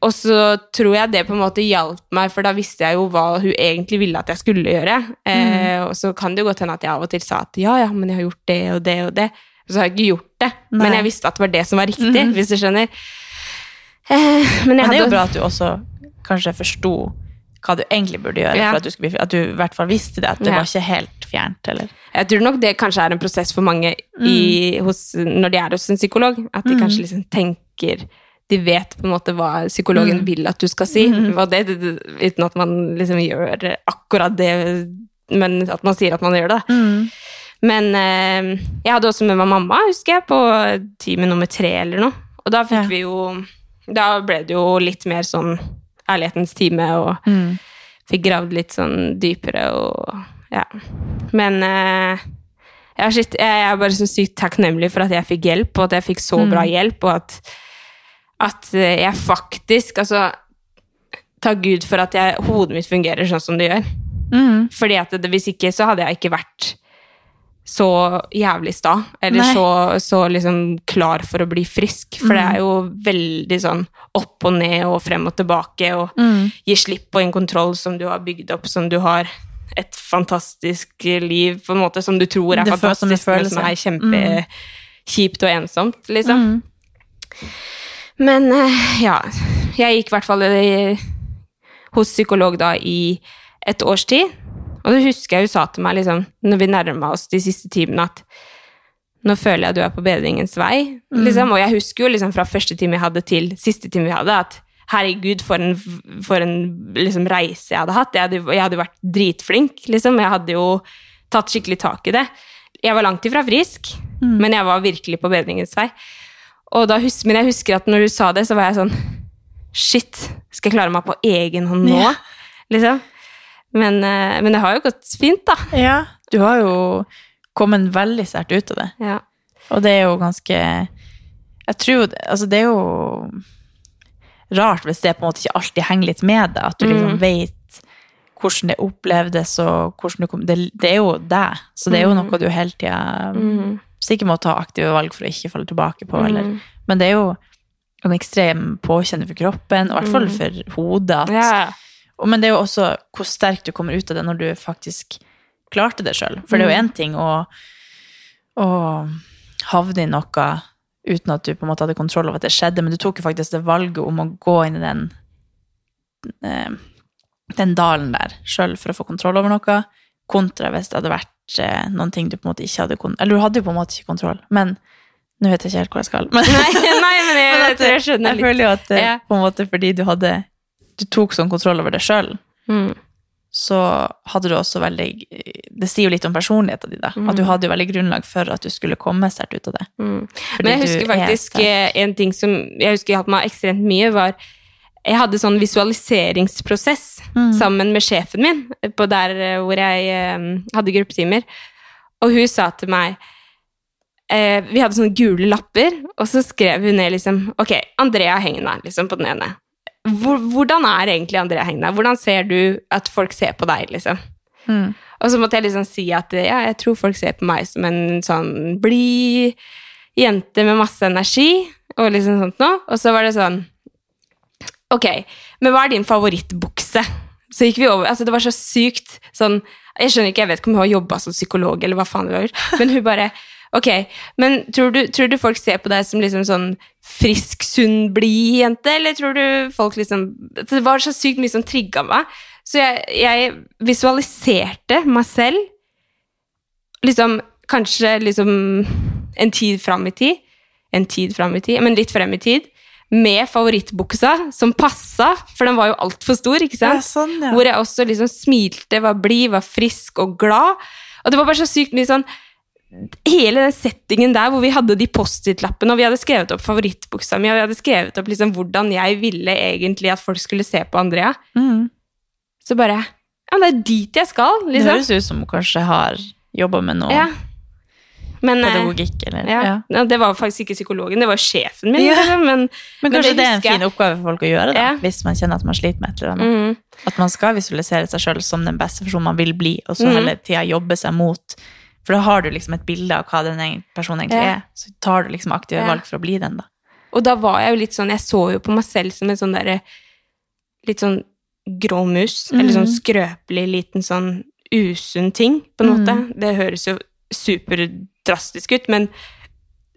Og så tror jeg det på en måte hjalp meg, for da visste jeg jo hva hun egentlig ville at jeg skulle gjøre. Eh, Mm. og så kan det jo godt hende at jeg av og til sa at ja, ja, men jeg har gjort det og det og det. Og så har jeg ikke gjort det, Nei. men jeg visste at det var det som var riktig, mm. hvis du skjønner. Eh, men jeg Men det er jo bra at du også kanskje forsto hva du egentlig burde gjøre, Ja. for at du, skulle at du i hvert fall visste det, at det Ja. var ikke helt fjernt, eller Jeg tror nok det kanskje er en prosess for mange i, hos, når de er hos en psykolog. At de Mm. kanskje liksom tenker De vet på en måte hva psykologen Mm. vil at du skal si, mm og det, uten at man liksom gjør akkurat det, men at man sier at man gjør det. Mm. Men eh, jeg hadde også med meg mamma, husker jeg, på time nummer tre eller noe. Og da fikk Ja. vi jo Da ble det jo litt mer sånn ærlighetens time, og Mm. fikk gravd litt sånn dypere og ja. Men eh, jeg, er, jeg er bare så sykt takknemlig for at jeg fikk hjelp, og at jeg fikk så Mm. bra hjelp, og at, at eh, jeg faktisk Altså, takk Gud for at jeg, hodet mitt fungerer sånn som det gjør. Mm. Fordi at det, hvis ikke så hadde jeg ikke vært så jævlig sta, eller så, så liksom klar for å bli frisk. For det Mm. er jo veldig sånn opp og ned og frem og tilbake, og Mm. gi slipp på en kontroll som du har bygd opp, som du har et fantastisk liv, på en måte som du tror er Det føles som fantastisk, men som er kjempekjipt og ensomt, liksom. Mm. Men eh, ja, jeg gikk i hvert fall hos psykolog da i et års tid. Og det husker jeg hun sa til meg liksom, når vi nærma oss de siste timene, at nå føler jeg du er på bedringens vei. Liksom. Og jeg husker jo liksom fra første time jeg hadde til siste time vi hadde, at herregud, for en, for en liksom, reise jeg hadde hatt. Jeg hadde, jeg hadde vært dritflink, liksom. Jeg hadde jo tatt skikkelig tak i det. Jeg var langt ifra frisk, men jeg var virkelig på bedringens vei. Og da hus men jeg husker at når du sa det, så var jeg sånn Shit, skal jeg klare meg på egen hånd nå? Ja. Liksom. Men, eh, men det har jo gått fint, da. Ja, du har jo kommet veldig sterkt ut av det. Ja. Og det er jo ganske Jeg tror Altså, det er jo rart hvis det på en måte ikke alltid henger litt med deg, at du liksom Mm. vet hvordan det opplevdes, og hvordan du kom det, det er jo deg, så det er jo Mm. noe du hele tida Mm. Sikkert må ta aktive valg for å ikke falle tilbake på, eller Mm. Men det er jo en ekstrem påkjenning for kroppen, og i hvert fall Mm. for hodet. At, yeah. men det er jo også hvor sterkt du kommer ut av det når du faktisk klarte det sjøl. For det er jo Mm. én ting å, å havne i noe uten at du på en måte hadde kontroll over at det skjedde, men du tok jo faktisk det valget om å gå inn i den eh, den dalen der sjøl for å få kontroll over noe, kontra hvis det hadde vært eh, noen ting du på en måte ikke hadde kontroll Eller du hadde jo på en måte ikke kontroll, men Nå vet jeg ikke helt hvor jeg skal. Men, Nei, nei, men jeg, *laughs* men at, tror jeg skjønner jeg føler jo at eh, Ja. på en måte fordi du hadde Du tok sånn kontroll over deg sjøl, Mm. så hadde du også veldig Det sier jo litt om personligheten din, da. At du hadde jo veldig grunnlag for at du skulle komme sterkt ut av det. Mm. Men jeg husker er faktisk eh, en ting som jeg husker hjalp meg ekstremt mye, var jeg hadde sånn visualiseringsprosess Mm. sammen med sjefen min på der eh, hvor jeg eh, hadde gruppetimer. Og hun sa til meg eh, Vi hadde sånne gule lapper, og så skrev hun ned liksom Ok, Andrea Hegna liksom på den ene. Hvor, hvordan er egentlig Andrea Hegna? Hvordan ser du at folk ser på deg, liksom? Mm. Og så måtte jeg liksom si at ja, jeg tror folk ser på meg som en sånn blid jente med masse energi, og liksom sånt noe. Og så var det sånn Ok, men hva er din favorittbukse? Så gikk vi over Altså, det var så sykt sånn Jeg skjønner ikke, jeg vet ikke om hun har jobba som psykolog, eller hva faen hun har gjort, men hun bare Ok, men tror du, tror du folk ser på deg som liksom sånn frisk, sunn, blid jente, eller tror du folk liksom Det var så sykt mye som trigga meg. Så jeg, jeg visualiserte meg selv liksom kanskje liksom en tid fram i tid. En tid fram i tid, men litt frem i tid. Med favorittbuksa som passa, for den var jo altfor stor, ikke sant? sånn, ja. Hvor jeg også liksom smilte, var blid, var frisk og glad. Og det var bare så sykt mye sånn Hele den settingen der hvor vi hadde de Post-It-lappene, og vi hadde skrevet opp favorittbuksa mi, og vi hadde skrevet opp liksom hvordan jeg ville egentlig at folk skulle se på Andrea, Mm. så bare Ja, det er dit jeg skal, Det liksom. høres ut som hun kanskje har jobba med noe Ja. Men, eh, pedagogikk, eller ja. ja. Det var faktisk ikke psykologen, det var sjefen min. Ja. liksom, Men, Men Men kanskje det det, er en jeg. fin oppgave for folk å gjøre, da, Ja. hvis man kjenner at man sliter med et eller annet. mm, At man skal visualisere seg sjøl som den beste personen man vil bli, og så mm. hele tida jobbe seg mot For da har du liksom et bilde av hva den personen egentlig Ja. er. Så tar du liksom aktive Ja. valg for å bli den, da. og da var jeg jo litt sånn Jeg så jo på meg selv som en sånn derre Litt sånn grå mus. Eller sånn Mhm. skrøpelig liten sånn usunn ting, på en Mhm. måte. Det høres jo superdrastisk ut, men,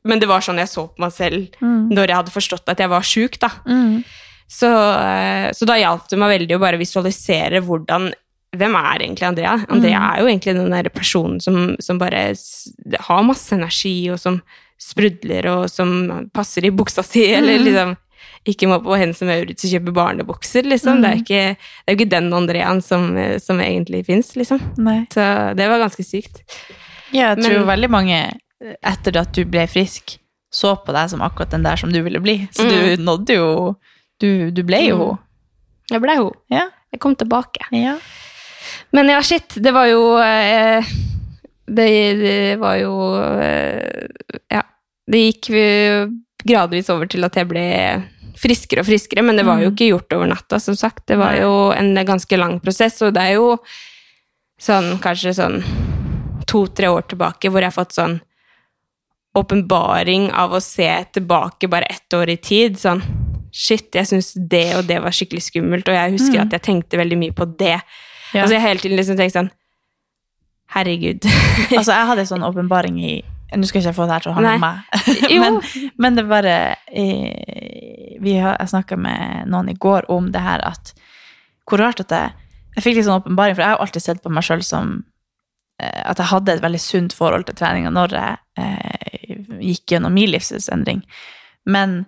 men det var sånn jeg så på meg selv når jeg hadde forstått at jeg var sjuk, da. Mm. Så, eh, så da hjalp det meg veldig å bare visualisere hvordan Hvem er egentlig Andrea? Andrea Mm. er jo egentlig den der personen som, som bare har masse energi, og som sprudler, og som passer i buksa si, *laughs* eller Mm. liksom ikke må på Hennes og Maurits og kjøpe barnebukser, liksom. Det, er Mm. ikke, det er jo ikke den Andreaen som, eh, som egentlig fins, liksom. Nei. Så det var ganske sykt. Ja, jeg tror Men- veldig mange, etter at du ble frisk, så på deg som akkurat den der som du ville bli. Så du nådde jo Du, du ble jo Mm. Jeg ble hun. Ja. Jeg kom tilbake. ja. Men ja, shit, det var jo eh, det, det var jo eh, Ja. Det gikk eh, gradvis over til at jeg ble friskere og friskere, men det var jo Mm. ikke gjort over natta, som sagt. Det var jo en ganske lang prosess, og det er jo sånn kanskje sånn to-tre år tilbake hvor jeg har fått sånn åpenbaring av å se tilbake bare ett år i tid. Sånn shit, jeg syns det og det var skikkelig skummelt, og jeg husker Mm. at jeg tenkte veldig mye på det. Ja. Altså jeg har hele tiden liksom tenkt sånn Herregud. *laughs* Altså, jeg hadde en sånn åpenbaring i Nå skal jeg ikke få det her til å handle om meg, *laughs* men, men det bare eh, vi har, Jeg snakka med noen i går om det her at Hvor rart at jeg Jeg fikk litt sånn åpenbaring, for jeg har alltid sett på meg sjøl som at jeg hadde et veldig sunt forhold til treninga når jeg eh, gikk gjennom min livsstilsendring. Men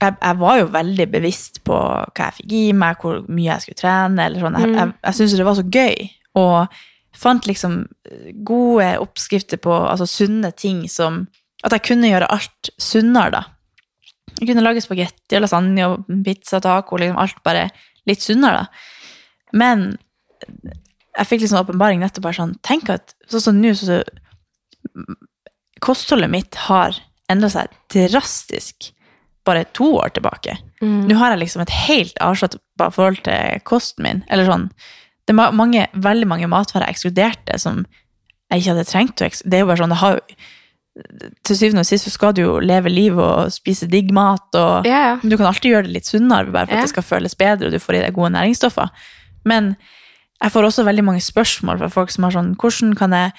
jeg, jeg var jo veldig bevisst på hva jeg fikk i meg, hvor mye jeg skulle trene. eller sånn. Jeg, Mm. jeg, jeg syntes det var så gøy. Og fant liksom gode oppskrifter på altså sunne ting som At jeg kunne gjøre alt sunnere, da. Jeg kunne lage spagetti og lasagne og pizza, taco, liksom alt bare litt sunnere, da. Men jeg fikk liksom åpenbaring nettopp bare sånn Tenk at sånn som nå, så Kostholdet mitt har endra seg drastisk bare to år tilbake. Mm. Nå har jeg liksom et helt avslått forhold til kosten min. Eller sånn. Det er mange, veldig mange matvarer jeg ekskluderte som jeg ikke hadde trengt å ekskludere. Det er jo bare sånn, det har jo Til syvende og sist så skal du jo leve livet og spise digg mat, og ja. du kan alltid gjøre det litt sunnere bare for Ja. at det skal føles bedre, og du får i deg gode næringsstoffer. Men jeg får også veldig mange spørsmål fra folk som har sånn Hvordan kan jeg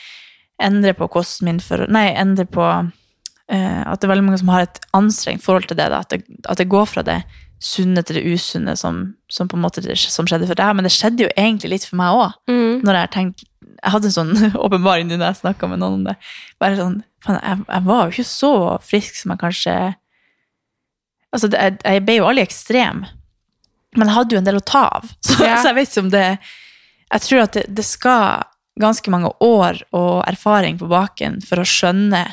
endre på kosten min for Nei, endre på uh, At det er veldig mange som har et anstrengt forhold til det. Da, at, det at det går fra det sunne til det usunne som, som på en måte det, som skjedde for deg. Men det skjedde jo egentlig litt for meg òg. Mm. Når jeg har tenkt Jeg hadde en sånn *laughs* åpenbaring nå når jeg snakka med noen om det. Bare sånn, faen, jeg, jeg var jo ikke så frisk som jeg kanskje Altså, det, jeg, jeg ble jo aldri ekstrem, men jeg hadde jo en del å ta av. *laughs* Så, Ja. så jeg vet ikke om det Jeg tror at det, det skal ganske mange år og erfaring på baken for å skjønne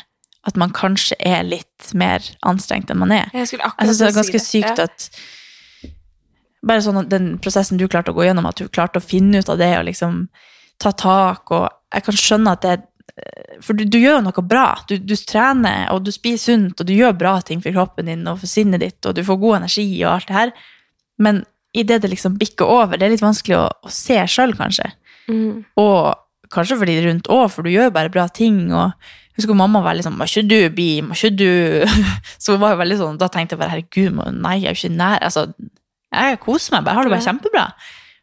at man kanskje er litt mer anstrengt enn man er. Jeg Jeg synes det er si ganske sykt at Bare sånn at den prosessen du klarte å gå gjennom, at du klarte å finne ut av det og liksom ta tak, og jeg kan skjønne at det For du, du gjør noe bra. Du, du trener, og du spiser sunt, og du gjør bra ting for kroppen din og for sinnet ditt, og du får god energi og alt det her, men idet det liksom bikker over, det er litt vanskelig å, å se sjøl, kanskje. Mm. Og kanskje for de rundt òg, for du gjør bare bra ting. og husker mamma var liksom 'Må ikke du bli Må ikke du *laughs* Så hun var jo veldig sånn, da tenkte jeg bare herregud, nei, jeg er jo ikke nær Altså, jeg koser meg bare, har det bare kjempebra.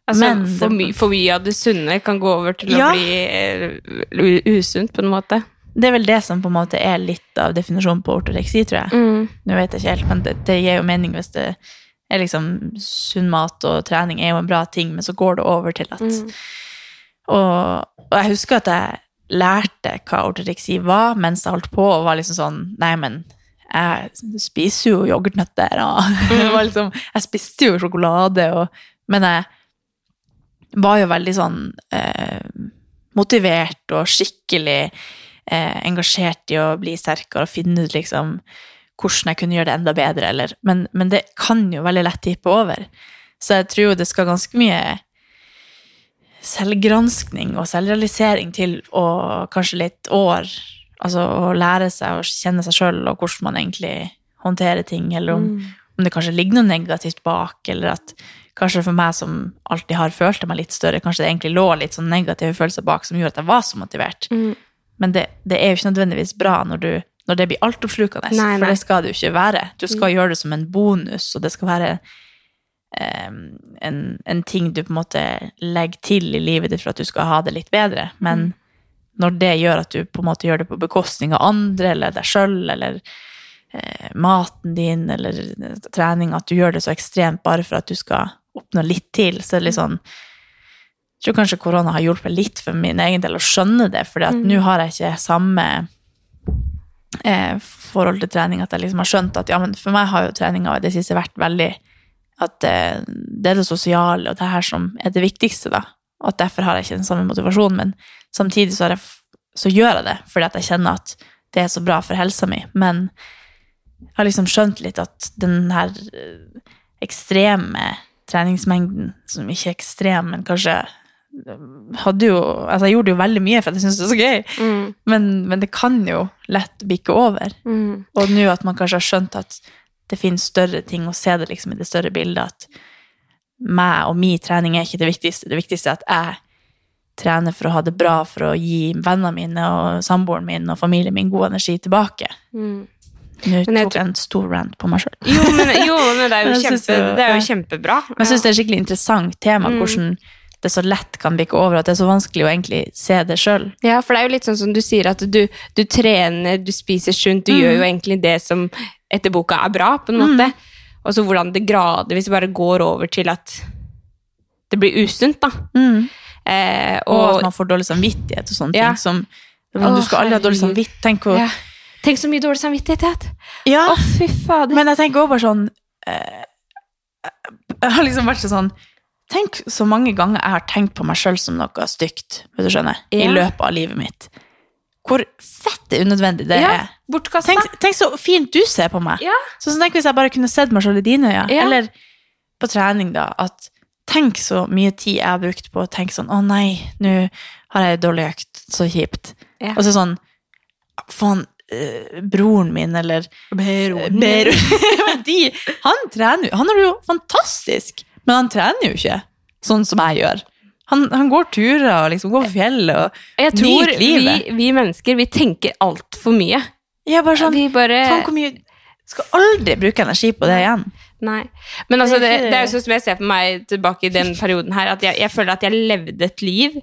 Altså, Men for, my, for mye av det sunne kan gå over til Ja. å bli eh, usunt, på en måte. Det er vel det som på en måte er litt av definisjonen på ortoreksi, tror jeg. Mm. Nå vet jeg ikke helt, men det, det gir jo mening hvis det er liksom sunn mat og trening er jo en bra ting, men så går det over til at Mm. Og, og jeg husker at jeg lærte hva ortoreksi var mens jeg holdt på, og var liksom sånn Nei, men jeg spiser jo yoghurtnøtter, og *laughs* mm. var liksom, jeg spiste jo sjokolade, og, men jeg var jo veldig sånn eh, motivert og skikkelig eh, engasjert i å bli sterkere og finne ut liksom hvordan jeg kunne gjøre det enda bedre, eller, men, men det kan jo veldig lett tippe over. Så jeg tror jo det skal ganske mye selvgranskning og selvrealisering til, og kanskje litt år. Altså å lære seg å kjenne seg sjøl og hvordan man egentlig håndterer ting, eller om, om det kanskje ligger noe negativt bak, eller at kanskje for meg som alltid har følt meg litt større, kanskje det egentlig lå litt sånn negative følelser bak som gjorde at jeg var så motivert. Mm. Men det, det er jo ikke nødvendigvis bra når, du, når det blir altoppslukende, for det skal det jo ikke være. Du skal gjøre det som en bonus, og det skal være um, en, en ting du på en måte legger til i livet ditt for at du skal ha det litt bedre. Men når det gjør at du på en måte gjør det på bekostning av andre eller deg sjøl eller eh, maten din eller trening, at du gjør det så ekstremt bare for at du skal oppnå litt til, så er det litt sånn Jeg tror kanskje korona har hjulpet litt for min egen del å skjønne det, for mm. nå har jeg ikke samme eh, forhold til trening at jeg liksom har skjønt at ja, men for meg har jo treninga i det siste vært veldig at eh, det er det sosiale og det her som er det viktigste, da. Og at derfor har jeg ikke den samme motivasjonen, men samtidig så, jeg, så gjør jeg det fordi at jeg kjenner at det er så bra for helsa mi. Men jeg har liksom skjønt litt at den her eh, ekstreme treningsmengden, som ikke er ekstrem, men kanskje hadde jo Altså, jeg gjorde jo veldig mye for at jeg syntes det var så gøy, Mm. men, men det kan jo lett bikke over. Mm. Og nå at man kanskje har skjønt at det finnes større ting, og se det liksom i det større bildet, at meg og min trening er ikke det viktigste. Det viktigste er at jeg trener for å ha det bra, for å gi vennene mine og samboeren min og familien min god energi tilbake. Mm. Nå tok jeg en stor rant på meg sjøl. Jo, men, jo, men det er jo, *laughs* kjempe, det er jo kjempebra. Men jeg syns det er et skikkelig interessant tema, Mm. hvordan det så lett kan bikke over, at det er så vanskelig å egentlig se det sjøl. Ja, for det er jo litt sånn som du sier, at du, du trener, du spiser sunt, du gjør jo egentlig det som etter boka er bra, på en måte. Og så hvordan det gradvis bare går over til at det blir usunt, da. Eh, Og og at man får dårlig samvittighet og sånne Ja. ting. Som, Å, du skal aldri ha dårlig samvittighet. Tenk hvor ja. Tenk så mye dårlig samvittighet. Ja, Å, fy fader. men jeg tenker også bare sånn eh, Jeg har liksom vært sånn Tenk så mange ganger jeg har tenkt på meg sjøl som noe stygt, vet du skjønner, i løpet av livet mitt. Hvor fett unødvendig det ja, er. bortkasta. Tenk, tenk så fint du ser på meg. Ja. Så, som tenk hvis jeg bare kunne sett meg sjøl i dine øyne. Ja. Eller på trening, da. At tenk så mye tid jeg har brukt på å tenke sånn Å nei, nå har jeg en dårlig økt. Så kjipt. Ja. Og så sånn Faen, eh, broren min, eller Beroen. Beroen. *laughs* De, han trener jo. Han har det jo fantastisk, men han trener jo ikke sånn som jeg gjør. Han, han går turer og liksom går på fjellet og Jeg tror nyter vi, livet. vi mennesker, vi tenker altfor mye. Jeg er bare sånn vi bare Faen, hvor mye Skal aldri bruke energi på det igjen. Nei. Men altså, Det det, er jo sånn som jeg ser på meg tilbake i den perioden her, at jeg, jeg føler at jeg levde et liv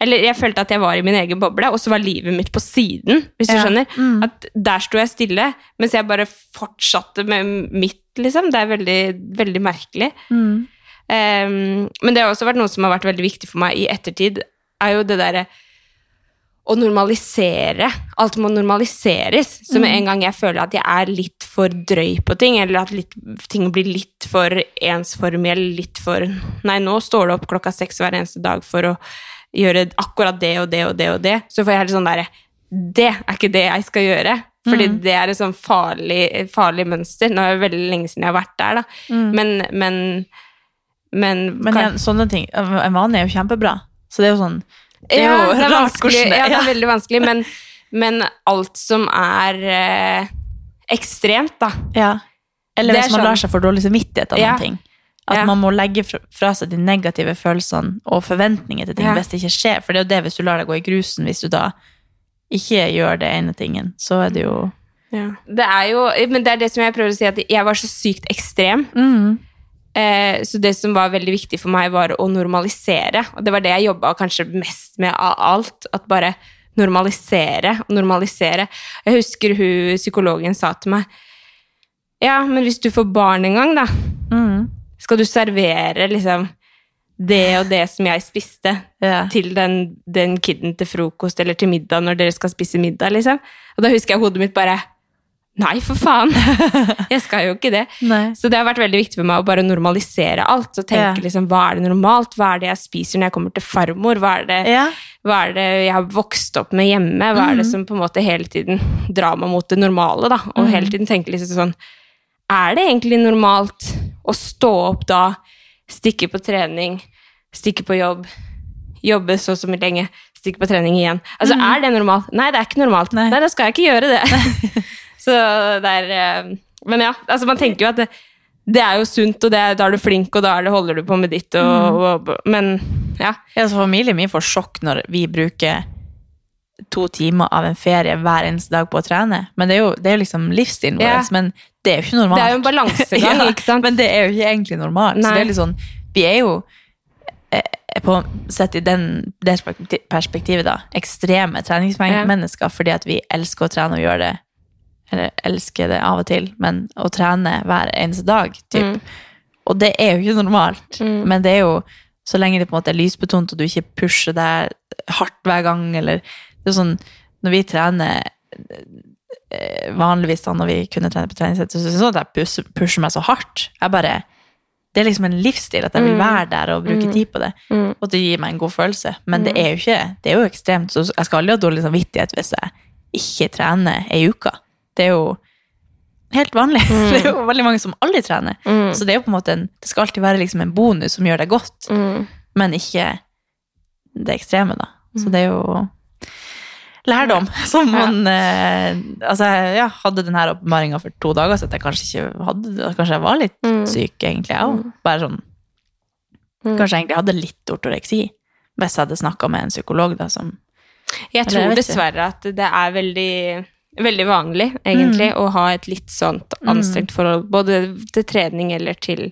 Eller jeg følte at jeg var i min egen boble, og så var livet mitt på siden, hvis du Ja. skjønner. Mm. At der sto jeg stille, mens jeg bare fortsatte med mitt, liksom. Det er veldig, veldig merkelig. Mm. Um, men det har også vært noe som har vært veldig viktig for meg i ettertid, er jo det derre å normalisere. Alt må normaliseres. Så med en gang jeg føler at jeg er litt for drøy på ting, eller at litt, ting blir litt for ensformig, eller litt for Nei, nå står du opp klokka seks hver eneste dag for å gjøre akkurat det og det og det og det, så får jeg helt sånn derre Det er ikke det jeg skal gjøre. Fordi det er et sånn farlig, farlig mønster. Nå er det veldig lenge siden jeg har vært der, da. Men, men, men, Men kan- ja, sånne ting En vane er jo kjempebra. Så det er jo sånn Det er ja, *laughs* det er rart hvordan det Ja, det er veldig vanskelig, men, men alt som er eh, ekstremt, da. Ja. Eller er hvis man sånn- lar seg få dårlig samvittighet av Ja. noen ting. At Ja. man må legge fra, fra seg de negative følelsene og forventninger til ting Ja. hvis det ikke skjer. For det er jo det hvis du lar deg gå i grusen, hvis du da ikke gjør det ene tingen, så er det jo Det er jo, men det er det som jeg prøver å si, at jeg var så sykt ekstrem. mm. Eh, så det som var veldig viktig for meg, var å normalisere. Og det var det jeg jobba kanskje mest med av alt. At bare normalisere og normalisere. Jeg husker hun psykologen sa til meg Ja, men hvis du får barn en gang, da, Mm. skal du servere liksom det og det som jeg spiste, Ja. til den, den kiden til frokost eller til middag når dere skal spise middag, liksom? Og da husker jeg hodet mitt bare Nei, for faen! *laughs* Jeg skal jo ikke det. Nei. Så det har vært veldig viktig for meg å bare normalisere alt. Og tenke Ja. liksom, hva er det normalt? Hva er det jeg spiser når jeg kommer til farmor? Hva er det, Ja. hva er det jeg har vokst opp med hjemme? Hva er det som på en måte hele tiden drar meg mot det normale? da? Og hele tiden tenke liksom sånn Er det egentlig normalt å stå opp da, stikke på trening, stikke på jobb, jobbe så og så lenge, stikke på trening igjen? Altså, Er det normalt? Nei, det er ikke normalt. Nei. Nei, da skal jeg ikke gjøre det. *laughs* så det er eh, Men ja, altså man tenker jo at det, det er jo sunt, og det, da er du flink, og da er det, holder du på med ditt, og, og, men ja. Ja, så familien min får sjokk når vi bruker to timer av en ferie hver eneste dag på å trene. Men det er jo, det er liksom livsstilen vår. Ja. Men det er jo ikke normalt. Det er jo en balansegang, *laughs* Ja, ikke sant? Men det er jo ikke egentlig normalt. Så det er litt sånn, vi er jo eh, på, sett i den, det perspektivet da, ekstreme treningsmennesker fordi at vi elsker å trene og gjøre det, eller elsker det av og til, men å trene hver eneste dag, typ. Mm. Og det er jo ikke normalt. Mm. Men det er jo, så lenge det på en måte er lysbetont, og du ikke pusher deg hardt hver gang, eller det er sånn, når vi trener eh, vanligvis da, når vi kunne trene på treningssenter, så det ikke sånn at jeg pusher, meg så hardt. Jeg bare, det er liksom en livsstil at jeg vil Mm. være der og bruke Mm. tid på det. Mm. Og det gir meg en god følelse. Men det er jo ikke, det er jo ekstremt, så jeg skal aldri ha dårlig samvittighet hvis jeg ikke trener ei uke. Det er jo helt vanlig. *laughs* Det er jo veldig mange som aldri trener. Mm. Så det er jo på en måte en, det skal alltid være liksom en bonus som gjør deg godt, Mm. men ikke det ekstreme, da. Så det er jo lærdom som man eh, Altså, jeg hadde den her åpenbaringa for to dager siden. Jeg kanskje ikke hadde Kanskje jeg var litt Mm. syk, egentlig, jeg òg. Bare sånn Mm. Kanskje jeg egentlig hadde litt ortoreksi. Hvis jeg hadde snakka med en psykolog, da, som Jeg jeg tror vet dessverre at det er veldig, veldig vanlig, egentlig, å ha et litt sånt anstrengt forhold, både til trening eller til,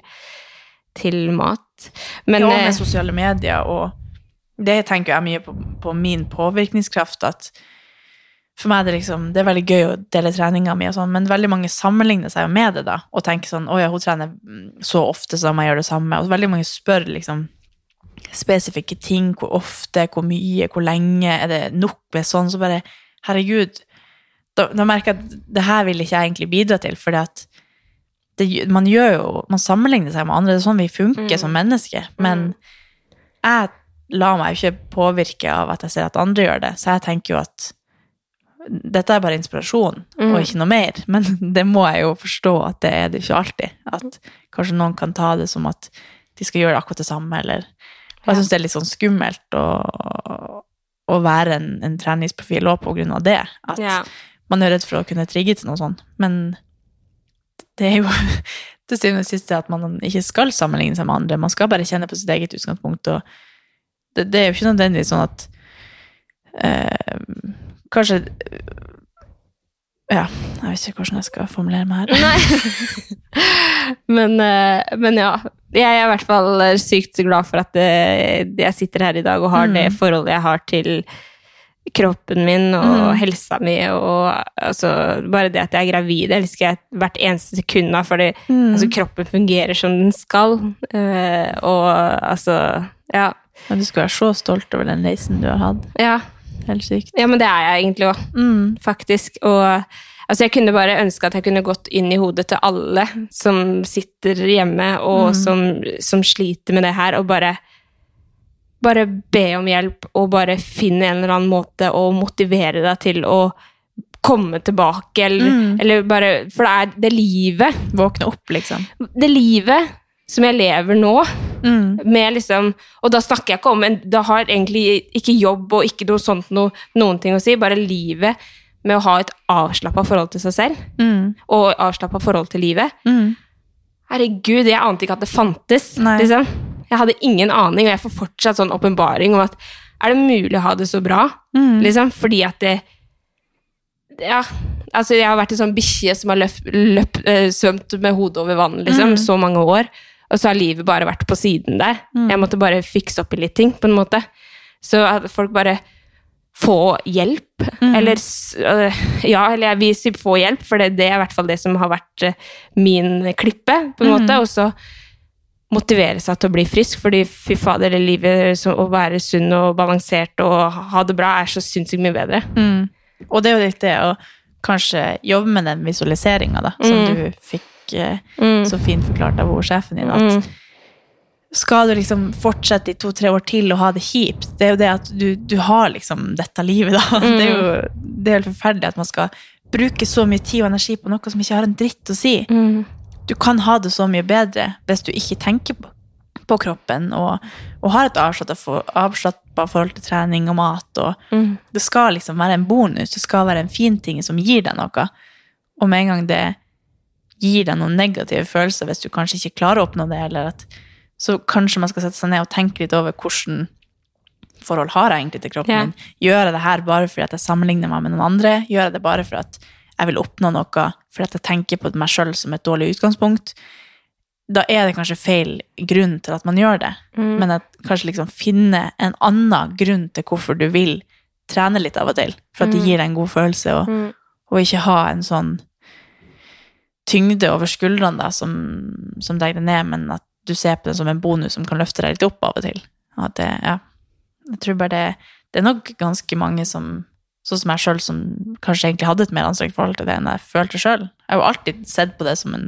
til mat. Men ja, eh, med sosiale medier, og det tenker jeg mye på, på min påvirkningskraft, at for meg er det liksom, det er veldig gøy å dele treninga mi, og sånn, men veldig mange sammenligner seg jo med det, da, og tenker sånn, å ja, hun trener mm, så ofte som jeg gjør det samme, og veldig mange spør liksom spesifikke ting, hvor ofte, hvor mye, hvor lenge, er det nok med sånn, så bare, herregud, da, da merker jeg at det her vil ikke jeg egentlig bidra til, fordi at det, man gjør jo, man sammenligner seg med andre, det er sånn vi funker Mm. som mennesker, men jeg lar meg jo ikke påvirke av at jeg ser at andre gjør det, så jeg tenker jo at dette er bare inspirasjon, Mm. og ikke noe mer, *laughs* men det må jeg jo forstå at det er det ikke alltid, at kanskje noen kan ta det som at de skal gjøre akkurat det samme, eller, og jeg synes det er litt sånn skummelt å, å være en, en treningsprofil også på grunn av det, at ja. man er redd for å kunne trigge til noe sånt, men det er jo *laughs* til syvende og sist at man ikke skal sammenligne seg med andre, man skal bare kjenne på sitt eget utgangspunkt, og det, det er jo ikke nødvendigvis sånn at eh, kanskje ja, jeg vet ikke hvordan jeg skal formulere meg her. Nei. *laughs* men, eh, men ja. Jeg er i hvert fall eh, sykt glad for at det jeg sitter her i dag og har Mm. det forholdet jeg har til kroppen min og Mm. helsa mi, og altså, bare det at jeg er gravid, elsker jeg hvert eneste sekund av, fordi Mm. altså, kroppen fungerer som den skal. Uh, og altså Ja. Men du skal være så stolt over den reisen du har hatt. Ja, Helt sykt. Ja, men det er jeg egentlig òg, Mm. faktisk. Og altså, jeg kunne bare ønske at jeg kunne gått inn i hodet til alle som sitter hjemme og Mm. som, som sliter med det her, og bare bare be om hjelp og bare finne en eller annen måte å motivere deg til å komme tilbake, eller, Mm. eller bare For det er det livet, Våkne opp, liksom. det livet som jeg lever nå, Mm. med liksom Og da snakker jeg ikke om en Det har egentlig ikke jobb og ikke noe sånt noe, noen ting å si, bare livet med å ha et avslappa forhold til seg selv, Mm. og avslappa forhold til livet. Mm. Herregud, jeg ante ikke at det fantes. Liksom. Jeg hadde ingen aning, og jeg får fortsatt sånn åpenbaring om at er det mulig å ha det så bra? Mm. Liksom, fordi at det Ja, altså jeg har vært en sånn bikkje som har løpt, løpt, eh, svømt med hodet over vann liksom, Mm. så mange år, og så har livet bare vært på siden der. Mm. Jeg måtte bare fikse opp i litt ting, på en måte. Så at folk bare få hjelp, Mm. eller øh, Ja, eller jeg vil si få hjelp, for det, det er i hvert fall det som har vært eh, min klippe, på en Mm. måte. Og så motivere seg til å bli frisk, fordi fy fader, det livet så, å være sunn og balansert og ha det bra er så sinnssykt mye bedre. Mm. Og det er jo litt det å kanskje jobbe med den visualiseringa, da, som Mm. du fikk eh, Mm. så fint forklart av sjefen din. At Mm. skal du liksom fortsette i to-tre år til og ha det kjipt, det er jo det at du, du har liksom dette livet, da. *laughs* Det er jo det er helt forferdelig at man skal bruke så mye tid og energi på noe som ikke har en dritt å si. Mm. Du kan ha det så mye bedre hvis du ikke tenker på, på kroppen og, og har et avslappa for, forhold til trening og mat. og Mm. det skal liksom være en bonus, det skal være en fin ting som gir deg noe. Og med en gang det gir deg noen negative følelser hvis du kanskje ikke klarer å oppnå det, eller at, så kanskje man skal sette seg ned og tenke litt over hvordan forhold har jeg egentlig til kroppen yeah. min. Gjør jeg det her bare fordi at jeg sammenligner meg med noen andre? Gjør jeg det bare for at jeg vil oppnå noe fordi at jeg tenker på meg sjøl som et dårlig utgangspunkt? Da er det kanskje feil grunn til at man gjør det. Mm. Men at kanskje liksom finne en annen grunn til hvorfor du vil trene litt av og til. For at det Mm. gir deg en god følelse, og, Mm. og ikke ha en sånn tyngde over skuldrene da, som, som deg ned, men at du ser på det som en bonus som kan løfte deg litt opp av og til. Og det, ja. Jeg tror bare det, det er nok ganske mange som Sånn som jeg sjøl, som kanskje egentlig hadde et mer anstrengt forhold til det enn jeg følte sjøl. Jeg har jo alltid sett på det som en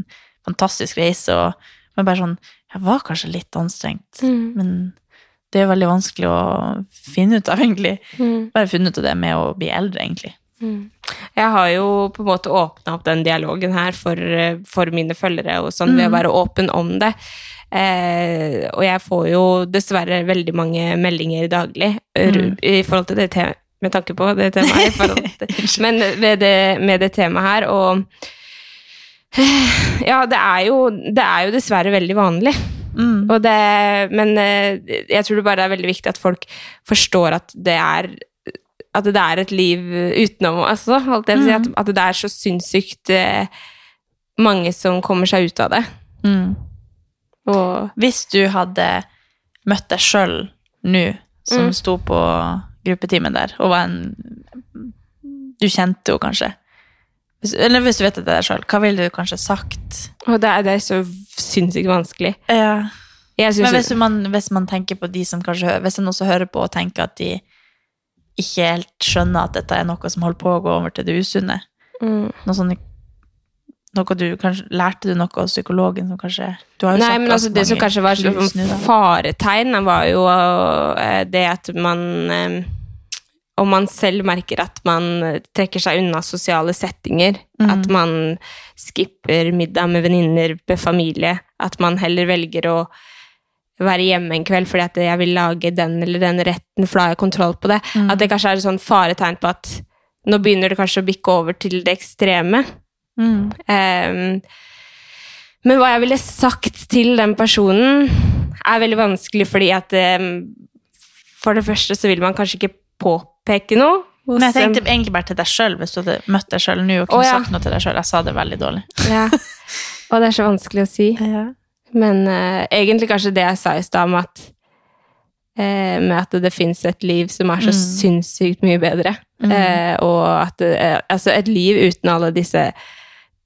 fantastisk reise, og, men bare sånn Jeg var kanskje litt anstrengt. Mm. Men det er veldig vanskelig å finne ut av, egentlig. Mm. Bare funnet ut av det med å bli eldre, egentlig. Mm. Jeg har jo på en måte åpna opp den dialogen her for, eh, for mine følgere, og sånn, ved å Mm. være åpen om det. Eh, og jeg får jo dessverre veldig mange meldinger daglig eh, Mm. i forhold til det temaet, med tanke på det temaet. *laughs* til, men det, med det temaet her, og Ja, det er jo, det er jo dessverre veldig vanlig. Mm. Det, men eh, jeg tror det bare er veldig viktig at folk forstår at det er at det er et liv utenom altså, holdt jeg på å si, at, at det er så sinnssykt eh, mange som kommer seg ut av det. Mm. Og Hvis du hadde møtt deg sjøl nå, som Mm. sto på gruppetimen der, og var en Du kjente jo kanskje hvis, Eller hvis du vet det er deg sjøl, hva ville du kanskje sagt? Og det er, det er så sinnssykt vanskelig. Ja. Men hvis man, hvis man tenker på de som kanskje Hvis en også hører på og tenker at de ikke helt skjønner at dette er noe som holder på å gå over til det usunne mm. Noe sånn noe du kanskje, Lærte du noe av psykologen som kanskje du har jo Nei, men altså det som kanskje var sånn faretegn, var jo eh, det at man eh, Om man selv merker at man eh, trekker seg unna sosiale settinger, Mm. at man skipper middag med venninner, med familie, at man heller velger å være hjemme en kveld fordi at jeg vil lage den eller den retten, for da har jeg kontroll på det. Mm. At det kanskje er et sånn faretegn på at nå begynner det kanskje å bikke over til det ekstreme. Mm. Um, men hva jeg ville sagt til den personen, er veldig vanskelig, fordi at um, For det første så vil man kanskje ikke påpeke noe. hos Men jeg tenkte egentlig bare til deg sjøl, hvis du hadde møtt deg sjøl nå og kunne Å, ja. sagt noe til deg sjøl. Jeg sa det veldig dårlig. ja. *laughs* Og det er så vanskelig å si. Men eh, egentlig kanskje det jeg sa i stad, med at eh, med at det fins et liv som er så Mm. sinnssykt mye bedre. Mm. Eh, og at eh, Altså, et liv uten alle disse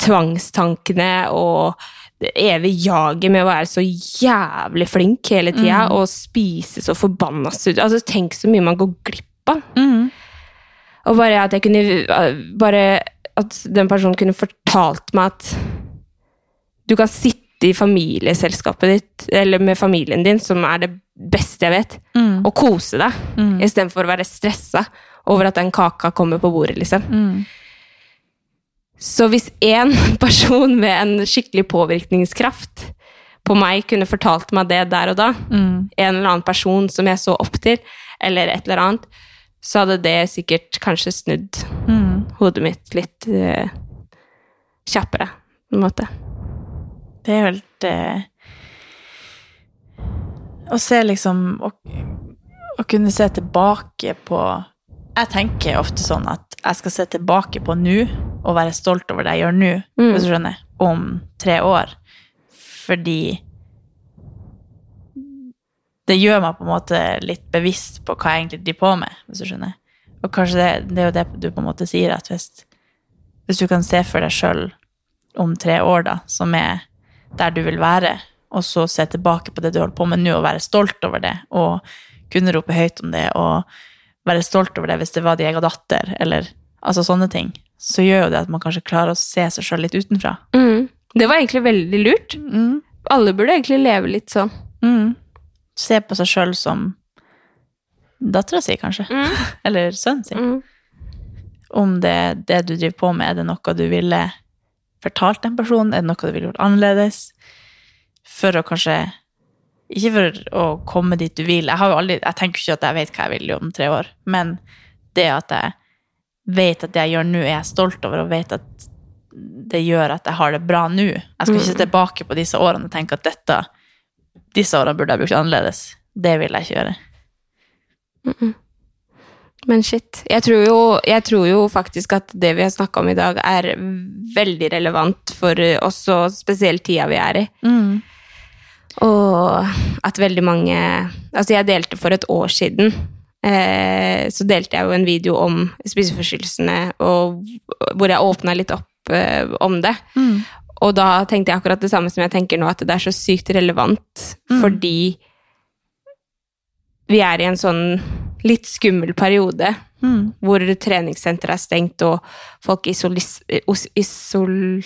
tvangstankene og det evige jaget med å være så jævlig flink hele tida Mm. og spise så forbanna sunt. Altså, tenk så mye man går glipp av. Mm. Og bare at jeg kunne Bare at den personen kunne fortalt meg at du kan sitte i familieselskapet ditt, eller med familien din, som er det beste jeg vet, Mm. og kose deg, Mm. istedenfor å være stressa over at den kaka kommer på bordet, liksom. Mm. Så hvis én *laughs* person med en skikkelig påvirkningskraft på meg kunne fortalt meg det der og da, Mm. en eller annen person som jeg så opp til, eller et eller annet, så hadde det sikkert kanskje snudd Mm. hodet mitt litt uh, kjappere, på en måte. Det er helt eh, Å se liksom å, å kunne se tilbake på Jeg tenker ofte sånn at jeg skal se tilbake på nå og være stolt over det jeg gjør nå, Mm. hvis du skjønner, om tre år. Fordi det gjør meg på en måte litt bevisst på hva jeg egentlig driver på med, hvis du skjønner. Og kanskje det, det er jo det du på en måte sier, at hvis, hvis du kan se for deg sjøl om tre år, da, som er der du vil være, og så se tilbake på det du holder på med nå, og være stolt over det, og kunne rope høyt om det, og være stolt over det hvis det var din egen datter, eller altså sånne ting, så gjør jo det at man kanskje klarer å se seg sjøl litt utenfra. Mm. Det var egentlig veldig lurt. Mm. Alle burde egentlig leve litt sånn. Mm. Se på seg sjøl som dattera si, kanskje, Mm. *laughs* eller sønnen sin. Mm. Om det, det du driver på med, er det noe du ville fortalt den personen, er det noe du ville gjort annerledes? For å kanskje Ikke for å komme dit du vil. Jeg, har jo aldri, jeg tenker ikke at jeg vet hva jeg vil om tre år, men det at jeg vet at det jeg gjør nå, er jeg stolt over, og vet at det gjør at jeg har det bra nå. Jeg skal ikke se tilbake på disse årene og tenke at dette, disse årene burde jeg brukt annerledes. Det vil jeg ikke gjøre. Men shit. Jeg tror, jo, jeg tror jo faktisk at det vi har snakka om i dag, er veldig relevant for oss, og spesielt tida vi er i. Og at veldig mange Altså, jeg delte for et år siden eh, Så delte jeg jo en video om spiseforstyrrelsene, og hvor jeg åpna litt opp eh, om det. Og da tenkte jeg akkurat det samme som jeg tenker nå, at det er så sykt relevant fordi vi er i en sånn litt skummel periode Mm. hvor treningssenteret er stengt, og folk isolis, isol,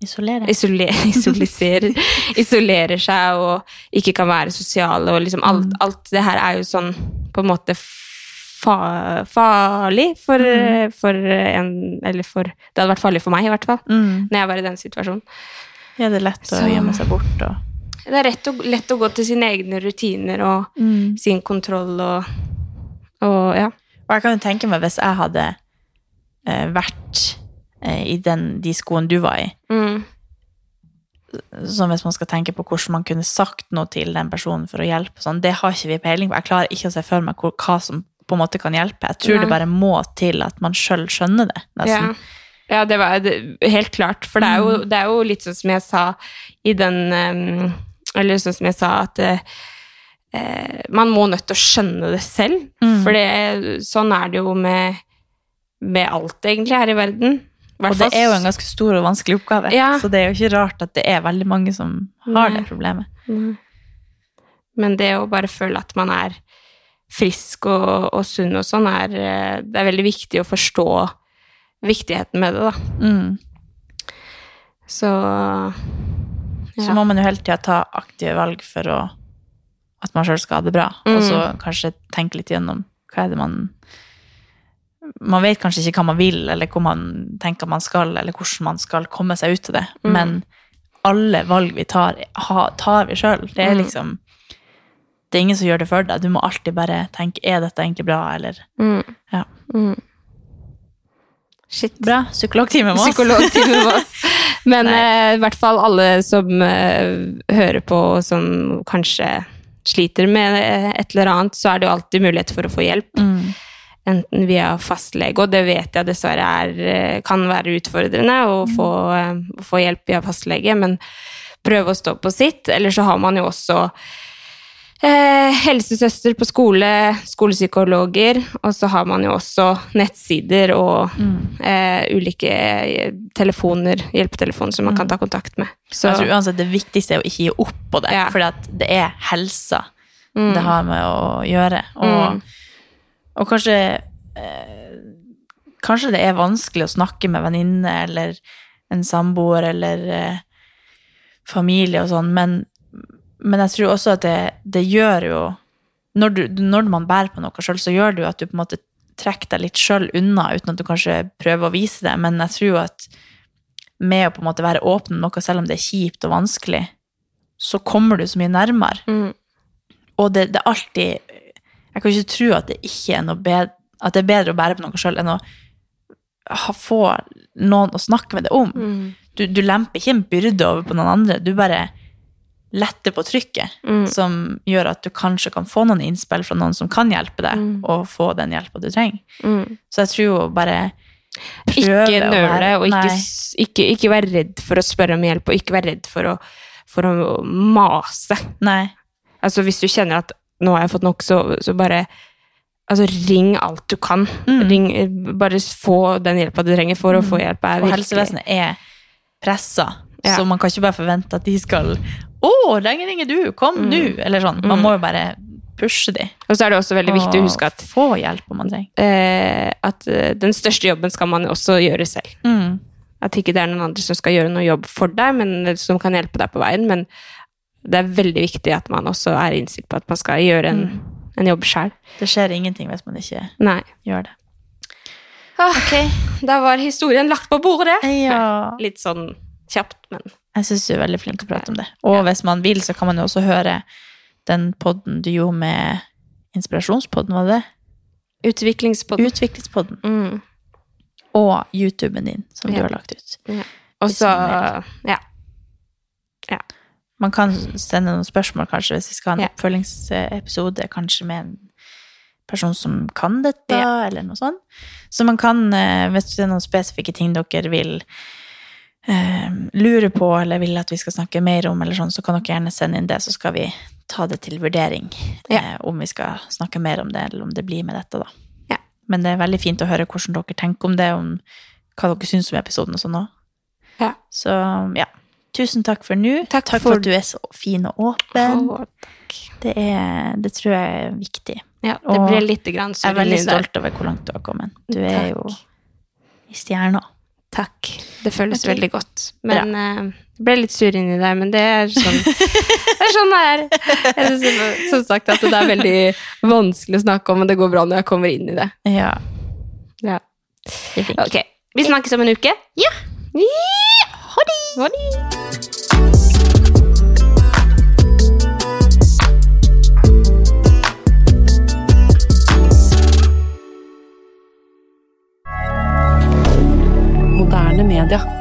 Isolerer. isoler, *laughs* isoliserer, *laughs* isolerer seg og ikke kan være sosiale, og liksom alt, alt det her er jo sånn på en måte farlig for, for en Eller for Det hadde vært farlig for meg, i hvert fall, Mm. når jeg var i den situasjonen. Ja, det er lett å Så- gjemme seg bort og Det er rett og, lett å gå til sine egne rutiner og sin kontroll og, og ja. Og jeg kan jo tenke meg hvis jeg hadde eh, vært eh, i den, de skoene du var i, Mm. som hvis man skal tenke på hvordan man kunne sagt noe til den personen for å hjelpe, sånn, det har ikke vi peiling på. Jeg klarer ikke å se for meg hvor, hva som på en måte kan hjelpe. Jeg tror Nei. det bare må til at man sjøl skjønner det, Ja. nesten. ja, det var helt klart. For det er, jo, det er jo litt sånn som jeg sa i den Eller sånn som jeg sa at eh, man må nødt til å skjønne det selv. Mm. For det, sånn er det jo med, med alt, egentlig, her i verden. Og det er jo en ganske stor og vanskelig oppgave, Ja. så det er jo ikke rart at det er veldig mange som har Nei. det problemet. Mm. Men det å bare føle at man er frisk og, og sunn og sånn, er, eh, det er veldig viktig å forstå viktigheten med det, da. Mm. Så Så må man jo hele tida ta aktive valg for å, at man sjøl skal ha det bra. Og så Mm. kanskje tenke litt gjennom hva er det man Man vet kanskje ikke hva man vil, eller hvor man tenker man skal, eller hvordan man skal komme seg ut av det, Mm. men alle valg vi tar, ha, tar vi sjøl. Det er Mm. liksom Det er ingen som gjør det for deg. Du må alltid bare tenke er dette egentlig bra, eller mm. Ja. Mm. Shit. Bra. Psykologtime med oss. Psykologtime *laughs* med oss. Men eh, i hvert fall alle som eh, hører på, og som kanskje sliter med et eller annet, så er det jo alltid mulighet for å få hjelp. Mm. Enten via fastlege, og det vet jeg dessverre er, eh, kan være utfordrende å få, eh, å få hjelp via fastlege, men prøve å stå på sitt. Eller så har man jo også eh, helsesøster på skole, skolepsykologer, og så har man jo også nettsider og Mm. eh, ulike eh, telefoner, hjelpetelefoner som man kan ta kontakt med. Så, Jeg tror uansett det viktigste er å ikke gi opp på det, Ja. for det er helsa mm, det har med å gjøre. Og, Mm. og kanskje eh, kanskje det er vanskelig å snakke med venninne eller en samboer eller eh, familie og sånn, men, men jeg tror også at det, det gjør jo når, du, når man bærer på noe sjøl, så gjør det jo at du på en måte trekker deg litt sjøl unna, uten at du kanskje prøver å vise det, men jeg tror jo at med å på en måte være åpen om noe, selv om det er kjipt og vanskelig, så kommer du så mye nærmere. Mm. Og det, det er alltid Jeg kan ikke tro at det ikke er noe bedre At det er bedre å bære på noe sjøl enn å få noen å snakke med det om. Mm. Du, du lemper ikke en byrde over på noen andre. Du bare letter på trykket, Mm. som gjør at du kanskje kan få noen innspill fra noen som kan hjelpe deg, Mm. og få den hjelpa du trenger. Mm. Så jeg tror jo bare prøve Ikke nøle, og ikke, ikke, ikke være redd for å spørre om hjelp, og ikke være redd for å, for å mase. Nei. Altså hvis du kjenner at nå har jeg fått nok, så, så bare Altså ring alt du kan. Mm. Ring, bare få den hjelpa du trenger for å få hjelp. Og helsevesenet er pressa, Ja. så man kan ikke bare forvente at de skal Å, lenge ringer du? Kom Mm. nå! Eller sånn. Man Mm. må jo bare pushe de. Og så er det også veldig viktig å huske at, få hjelp om man trenger. eh, at eh, den største jobben skal man også gjøre selv. Mm. At ikke det er noen andre som skal gjøre noe jobb for deg, men som kan hjelpe deg på veien. Men det er veldig viktig at man også er innstilt på at man skal gjøre en, Mm. en jobb sjøl. Det skjer ingenting hvis man ikke Nei. gjør det. Ok, da var historien lagt på bordet. Ja. Litt sånn kjapt, men Jeg syns du er veldig flink til å prate om det. Og hvis man vil, så kan man jo også høre den podden du gjorde med Inspirasjonspodden, var det det? utviklingspodden. Utviklingspodden. Mm. Og YouTuben din, som du har lagt ut. Og så Ja. Man kan sende noen spørsmål, kanskje, hvis vi skal ha en Ja. oppfølgingsepisode, kanskje med en person som kan dette, Ja. eller noe sånt. Så man kan, eh, hvis det er noen spesifikke ting dere vil eh, lurer på, eller vil at vi skal snakke mer om, eller sånn, så kan dere gjerne sende inn det, så skal vi ta det til vurdering Ja. eh, om vi skal snakke mer om det, eller om det blir med dette, da. Ja. Men det er veldig fint å høre hvordan dere tenker om det, om hva dere syns om episoden og sånn òg. Ja. Så ja. Tusen takk for nå. Takk for, for- at du er så fin og åpen. Å, Det, er, det tror jeg er viktig. ja, det Og ble litt grann Jeg er veldig stolt over hvor langt du har kommet. Du er Takk. jo i stjerna. Takk. Det føles okay. veldig godt. Men jeg uh, ble litt sur inni der, men det er sånn *laughs* det er sånn det er. Jeg synes, som sagt at det er veldig vanskelig å snakke om, men det går bra når jeg kommer inn i det. Ja, Ja. Ok, vi snakkes om en uke. Ja. Ha det. Moderne media.